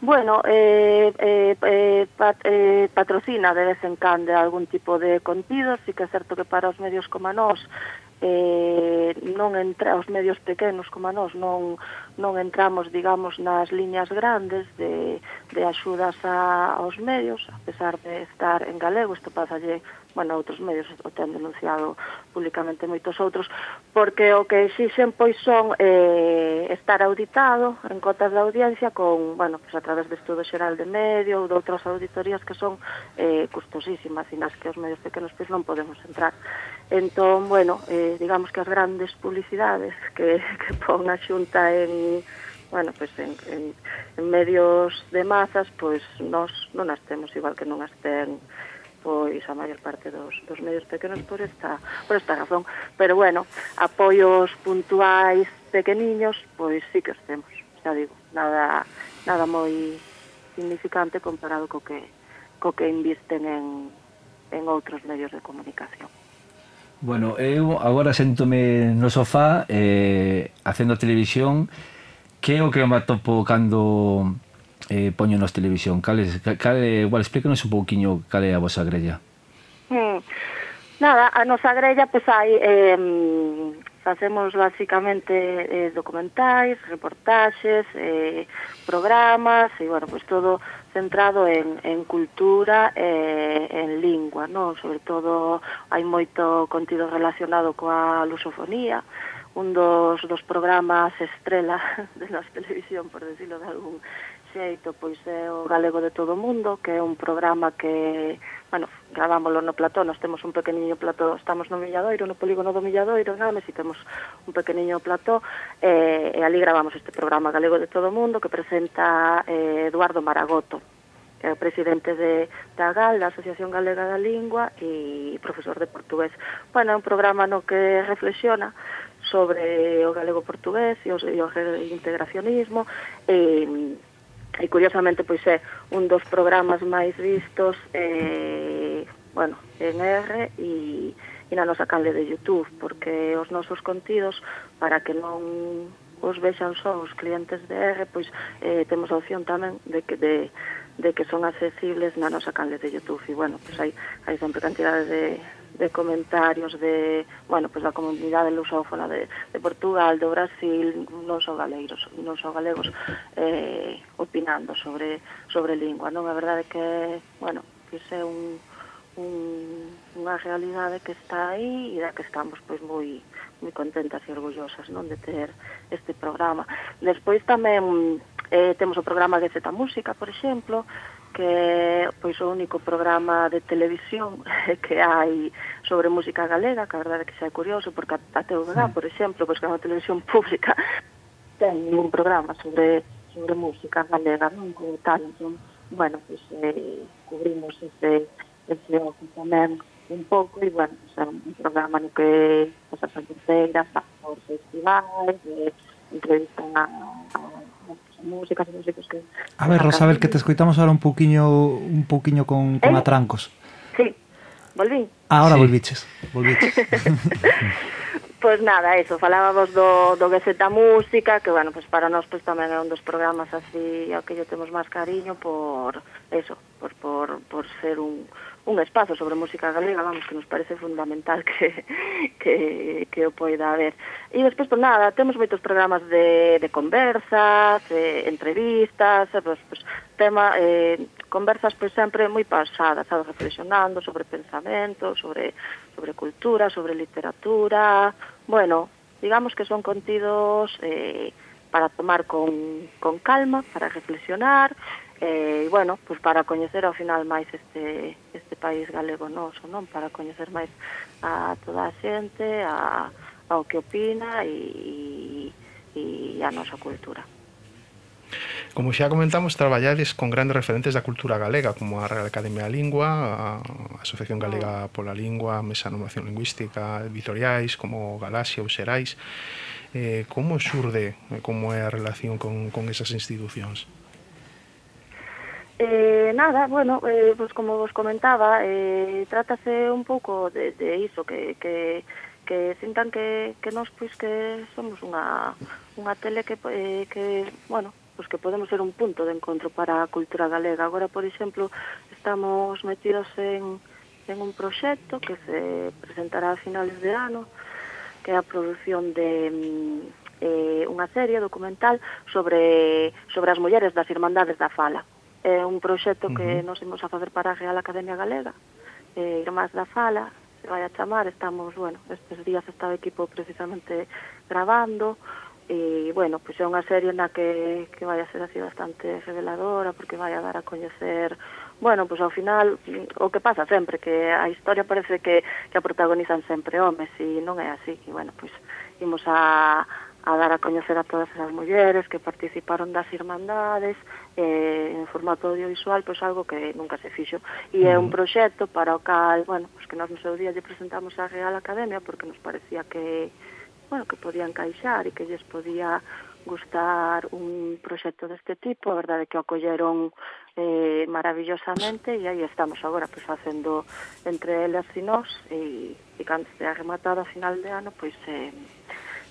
Bueno, eh, eh, eh, pat, eh, patrocina de vez en cando algún tipo de contido, sí que é certo que para os medios como a nós eh, non entra os medios pequenos como a nós non, non entramos digamos nas liñas grandes de, de axudas a, aos medios a pesar de estar en galego. Isto pasalle bueno, outros medios o ten denunciado públicamente moitos outros, porque o que exixen pois son eh, estar auditado en cotas de audiencia con, bueno, pois a través de estudo xeral de medio ou de outras auditorías que son eh, custosísimas, e nas que os medios pequenos pois non podemos entrar. Entón, bueno, eh, digamos que as grandes publicidades que, [laughs] que pon a xunta en bueno, pois en, en, en medios de mazas, pois nós non as temos igual que non as ten pois a maior parte dos, dos medios pequenos por esta, por esta razón. Pero bueno, apoios puntuais pequeniños, pois sí que os temos, xa digo, nada, nada moi significante comparado co que, co que invisten en, en outros medios de comunicación. Bueno, eu agora sentome no sofá eh, facendo televisión que é o que me atopo cando eh, poñenos televisión? Cales, cale, igual, explícanos un pouquiño cal é a vosa grella. Hmm. Nada, a nosa grella, pois pues, hai... Eh, facemos basicamente eh, documentais, reportaxes, eh, programas, e, bueno, pois pues, todo centrado en, en cultura e en lingua, non? Sobre todo hai moito contido relacionado coa lusofonía, un dos, dos programas estrela [laughs] de la televisión, por decirlo de algún xeito pois é o Galego de todo o mundo, que é un programa que, bueno, gravámoslo no plató, nós temos un pequeniño plató, estamos no Milladoiro, no polígono do Milladoiro, Games, e temos un pequeniño plató, eh, e ali gravamos este programa Galego de todo o mundo que presenta eh, Eduardo Maragoto, que é o presidente de, da GAL, da Asociación Galega da Lingua, e profesor de portugués. Bueno, é un programa no que reflexiona sobre o galego portugués e o, e o integracionismo, e e curiosamente pois é eh, un dos programas máis vistos eh, bueno, en R e, e na nosa canle de Youtube porque os nosos contidos para que non os vexan só os clientes de R pois eh, temos a opción tamén de que de, de que son accesibles na nosa canle de Youtube. E bueno, pois hai, hai sempre cantidades de, de comentarios de, bueno, pues da comunidade lusófona de, de Portugal, do Brasil, non só galeiros, non só galegos eh, opinando sobre sobre lingua, non? A verdade é que, bueno, que é un, un, unha realidade que está aí e da que estamos pois moi moi contentas e orgullosas non de ter este programa. Despois tamén eh, temos o programa de Zeta Música, por exemplo, que é pois, o único programa de televisión [laughs] que hai sobre música galega, que a verdade é que xa é curioso, porque a TVG, por exemplo, pois, que é unha televisión pública, [laughs] ten un programa sobre sobre música galega, non como tal, entón, bueno, pois, eh, cubrimos ese, ese ojo tamén un pouco, e, bueno, pois, é un programa no que as asanteiras, por festivais, eh, entrevistan a músicas e músicos que... A ver, Rosabel, que te escoitamos ahora un pouquiño un pouquiño con, con eh? atrancos. Sí, volví. Ahora sí. volviches, volviches. Pois [laughs] [laughs] pues nada, eso, falábamos do, do Gaceta Música, que bueno, pues para nós pues tamén é un dos programas así ao que lle temos máis cariño por eso, por, por, por ser un, un espazo sobre música galega, vamos, que nos parece fundamental que, que, que o poida haber. E despois, pues nada, temos moitos programas de, de conversas, eh, entrevistas, pues, pois, pues, pois, tema, eh, conversas pois sempre moi pasadas, sabes, reflexionando sobre pensamento, sobre, sobre cultura, sobre literatura, bueno, digamos que son contidos eh, para tomar con, con calma, para reflexionar, Eh, e bueno, pues para coñecer ao final máis este, este país galego noso, non? Para coñecer máis a toda a xente, a, ao que opina e, e a nosa cultura. Como xa comentamos, traballades con grandes referentes da cultura galega, como a Real Academia da Lingua, a Asociación Galega ah. pola Lingua, a Mesa de Lingüística, editoriais como Galaxia ou Xerais. Eh, como xurde, eh, como é a relación con, con esas institucións? Eh, nada, bueno, eh, pues como vos comentaba, eh, trátase un pouco de, de iso, que, que, que sintan que, que nos pois que somos unha, unha tele que, eh, que bueno, pois que podemos ser un punto de encontro para a cultura galega. Agora, por exemplo, estamos metidos en, en un proxecto que se presentará a finales de ano, que é a produción de mm, eh, unha serie documental sobre sobre as mulleres das Irmandades da Fala. É un proxecto que uh -huh. nos imos a facer para a Real Academia Galega, eh, Irmás da Fala, se vai a chamar, estamos, bueno, estes días está o equipo precisamente grabando, e, bueno, pois é unha serie na que, que vai a ser así bastante reveladora, porque vai a dar a coñecer bueno, pois ao final o que pasa sempre que a historia parece que que a protagonizan sempre homes e non é así, e bueno, pois imos a a dar a coñecer a todas as mulleres que participaron das irmandades eh, en formato audiovisual, pois algo que nunca se fixo. E é un proxecto para o cal, bueno, pois que nós no seu día lle presentamos á Real Academia porque nos parecía que, bueno, que podían caixar e que lles podía gustar un proxecto deste tipo, a verdade que o colleron eh, maravillosamente e aí estamos agora pois, facendo entre elas e nós e, e cando se rematado a final de ano pois eh,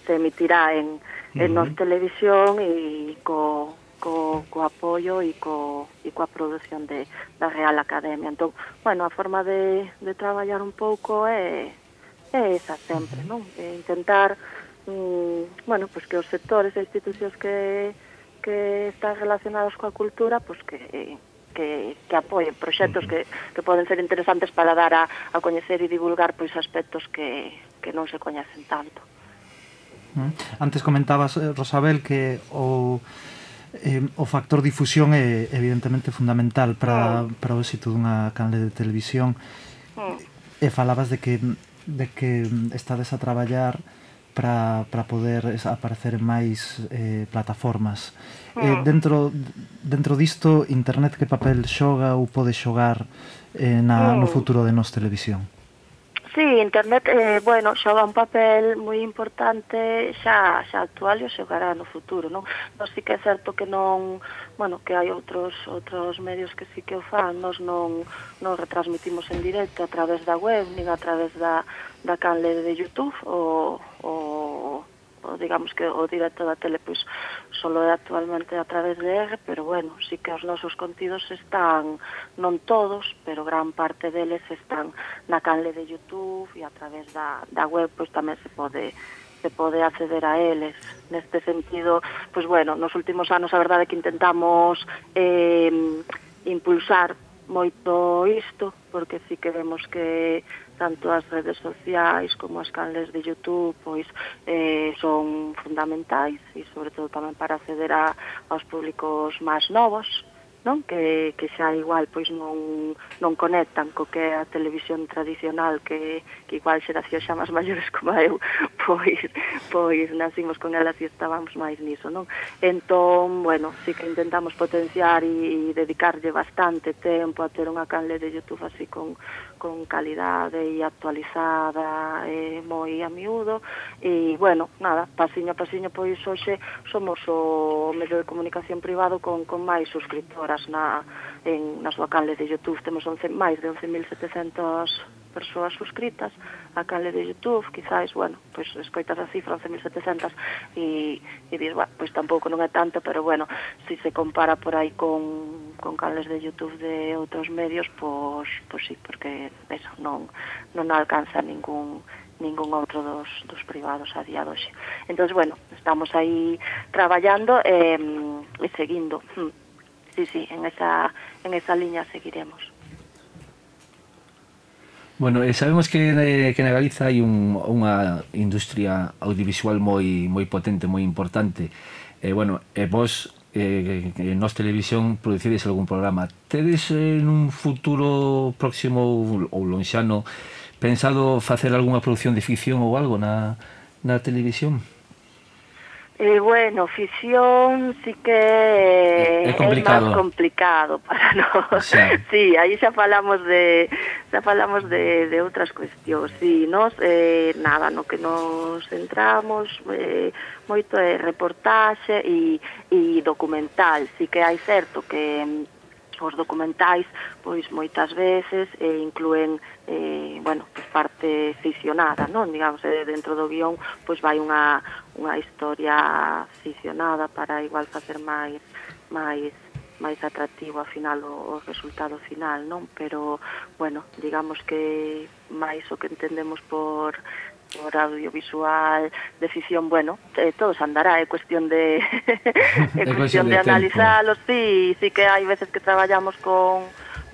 se emitirá en, uh -huh. en Nos Televisión e co, co, co apoio e co, e coa produción de, da Real Academia. Entón, bueno, a forma de, de traballar un pouco é, é esa sempre, non? É intentar, mm, bueno, pues que os sectores e institucións que, que están relacionados coa cultura, pues que, eh, que, que apoien proxectos que, que poden ser interesantes para dar a, a coñecer e divulgar pois aspectos que, que non se coñecen tanto. Antes comentabas, eh, Rosabel, que o, eh, o factor difusión é evidentemente fundamental para, para o éxito dunha canle de televisión. Mm. E falabas de que, de que estades a traballar para, para poder aparecer en máis eh, plataformas. Mm. Eh, dentro, dentro disto, Internet que papel xoga ou pode xogar eh, na, mm. no hmm. futuro de Nos Televisión? Sí, Internet, eh, bueno, xoga un papel moi importante xa xa actual e o xogará no futuro, non? Nos sí que é certo que non, bueno, que hai outros outros medios que sí que o fan, nos non non retransmitimos en directo a través da web, nin a través da da canle de YouTube ou o o digamos que o directo da tele pois solo é actualmente a través de R, pero bueno, sí que os nosos contidos están non todos, pero gran parte deles están na canle de YouTube e a través da da web pois tamén se pode se pode acceder a eles. Neste sentido, pois bueno, nos últimos anos a verdade é que intentamos eh impulsar moito isto, porque sí que vemos que tanto as redes sociais como as canles de YouTube pois eh, son fundamentais e sobre todo tamén para acceder a, aos públicos máis novos non? Que, que xa igual pois non, non conectan co que a televisión tradicional que, que igual xeración xa máis maiores [laughs] como eu pois, pois nacimos con elas e estábamos máis niso non? entón, bueno, sí que intentamos potenciar e, e dedicarlle bastante tempo a ter unha canle de Youtube así con, con calidade e actualizada eh, moi a miúdo. E, bueno, nada, pasiño a pasiño pois hoxe somos o medio de comunicación privado con, con máis suscriptoras na, en, na súa canle de Youtube. Temos 11, máis de 11.700 persoas suscritas, a canle de YouTube, quizáis, bueno, pois escoitas a cifra 11.700 e, e dis, bueno, pois tampouco non é tanto, pero bueno, se si se compara por aí con, con canles de YouTube de outros medios, pois, pois sí, porque eso, non, non alcanza ningún ningún outro dos, dos privados a día doxe. Entón, bueno, estamos aí traballando eh, e seguindo. Hmm. Sí, sí, en esa, en esa liña seguiremos. Bueno, eh, sabemos que, que na Galiza hai un, unha industria audiovisual moi moi potente, moi importante. Eh, bueno, e vos eh, eh en Nos Televisión producides algún programa. Tedes eh, en un futuro próximo ou lonxano pensado facer algunha produción de ficción ou algo na, na televisión? Eh, bueno, ficción sí que é, eh, complicado. é máis complicado [laughs] para nós. Xa. Sí, aí xa falamos de xa falamos de, de outras cuestións. Sí, nós eh, nada, no que nos centramos eh, moito é reportaxe e, e documental. Sí que hai certo que os documentais pois moitas veces eh, incluen eh, bueno, pues parte ficcionada, non? Digamos, eh, dentro do guión pois vai unha, unha historia ficcionada para igual facer máis máis máis atractivo ao final o, o resultado final, non? Pero, bueno, digamos que máis o que entendemos por por audiovisual, de ficción, bueno, eh, todo se andará, é cuestión de [laughs] cuestión de de sí, sí que hai veces que traballamos con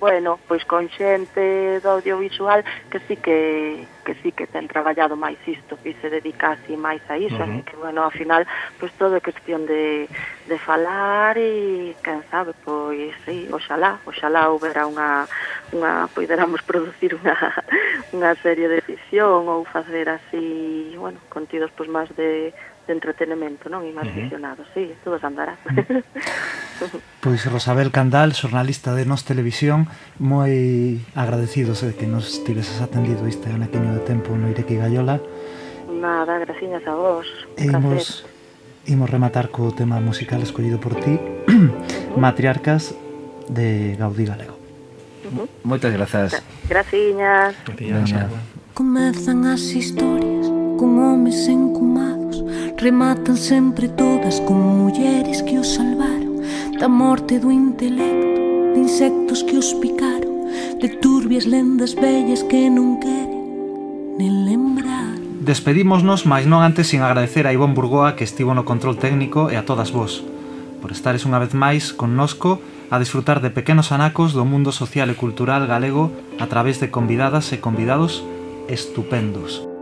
bueno, pois con xente do audiovisual que sí que que sí que ten traballado máis isto, que se dedica así máis a iso, uh -huh. así que bueno, ao final pois todo é cuestión de de falar e quen sabe, pois sí, oxalá, oxalá houbera unha unha poideramos [laughs] producir unha unha serie de ficción ou facer así, bueno, contidos pois máis de de entretenimento, non? E máis uh -huh. visionados, sí, todo se andará. pois [laughs] Rosabel Candal, xornalista de Nos Televisión, moi agradecidos de que nos tiveses atendido este anaqueño de tempo no Ireki Gallola. Nada, graciñas a vos. E imos, imos rematar co tema musical escollido por ti. Matriarcas de Gaudí Galego. Uh -huh. Moitas grazas. Graciñas. Graciñas. Comezan as historias homes encumados Rematan sempre todas con mulleres que os salvaron Da morte do intelecto, de insectos que os picaron De turbias lendas bellas que non queren nen lembrar Despedímonos, mas non antes sin agradecer a Ivón Burgoa que estivo no control técnico e a todas vos por estares unha vez máis connosco a disfrutar de pequenos anacos do mundo social e cultural galego a través de convidadas e convidados estupendos.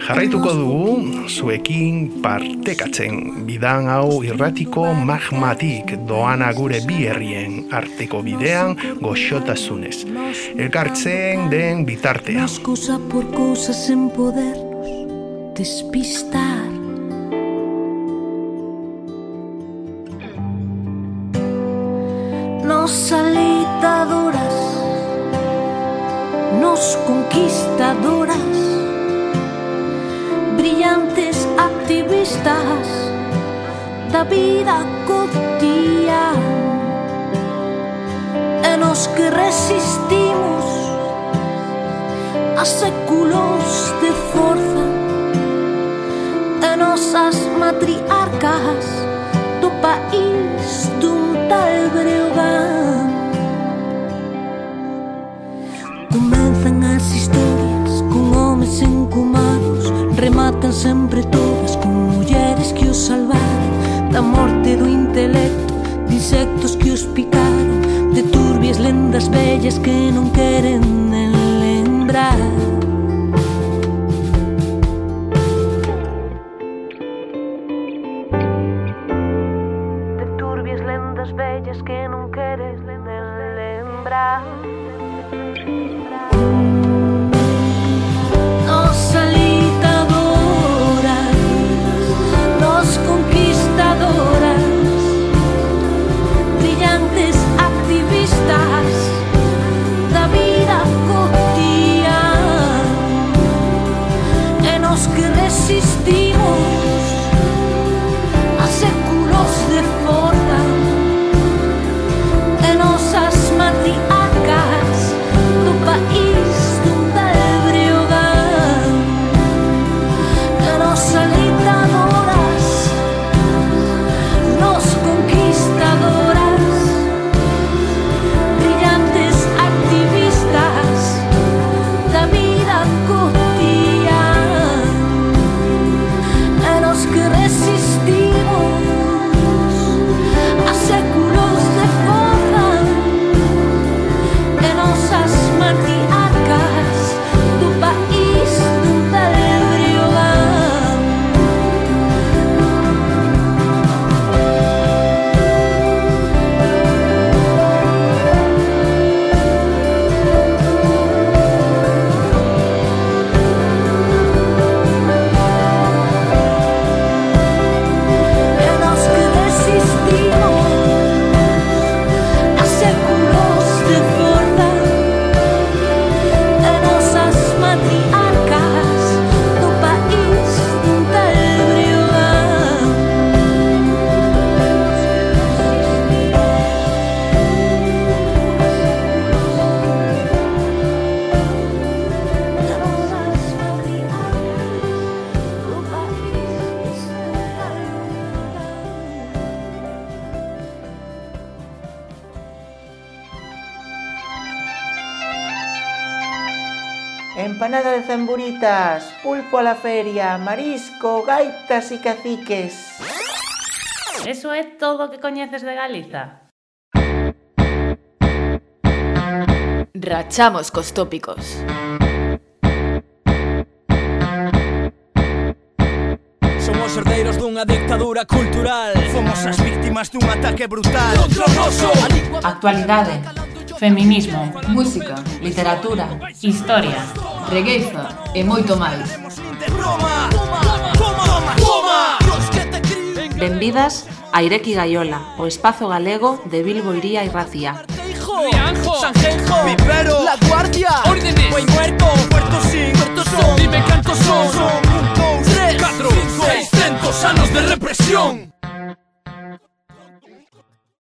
Jarraituko dugu zuekin partekatzen bidan hau irratiko magmatik doana gure bi herrien arteko bidean goxotasunez. Elkartzen den bitartean. Nos cosa por cosa sen podernos despistar Nos alitadoras Nos conquistadoras estudiantes activistas da vida cotía e nos que resistimos a séculos de forza e nosas matriarcas do país dun tal Breogán. Comenzan as historias con homes en Son sempre todas con mulleres que os salvaron. Da morte do intelecto, de insectos que os picaron De turbias lendas bellas que non queren lembrar. la feria, marisco, gaitas e caciques. Eso é todo o que coñeces de Galiza. Rachamos cos tópicos. Somos herdeiros dunha dictadura cultural Fomos as víctimas dun ataque brutal Actualidade Feminismo Música Literatura Historia Regueiza e moito máis Benvidas a Ireki Gaiola, o espazo galego de Bilbo Iría e Racía. Rianjo, Sanjenjo, Vivero, La Guardia, Órdenes, Buen Muerto, Puerto Sin, Puerto Son, dime cantos son Son un, dous, Tres, catro, cinco, seiscentos anos de represión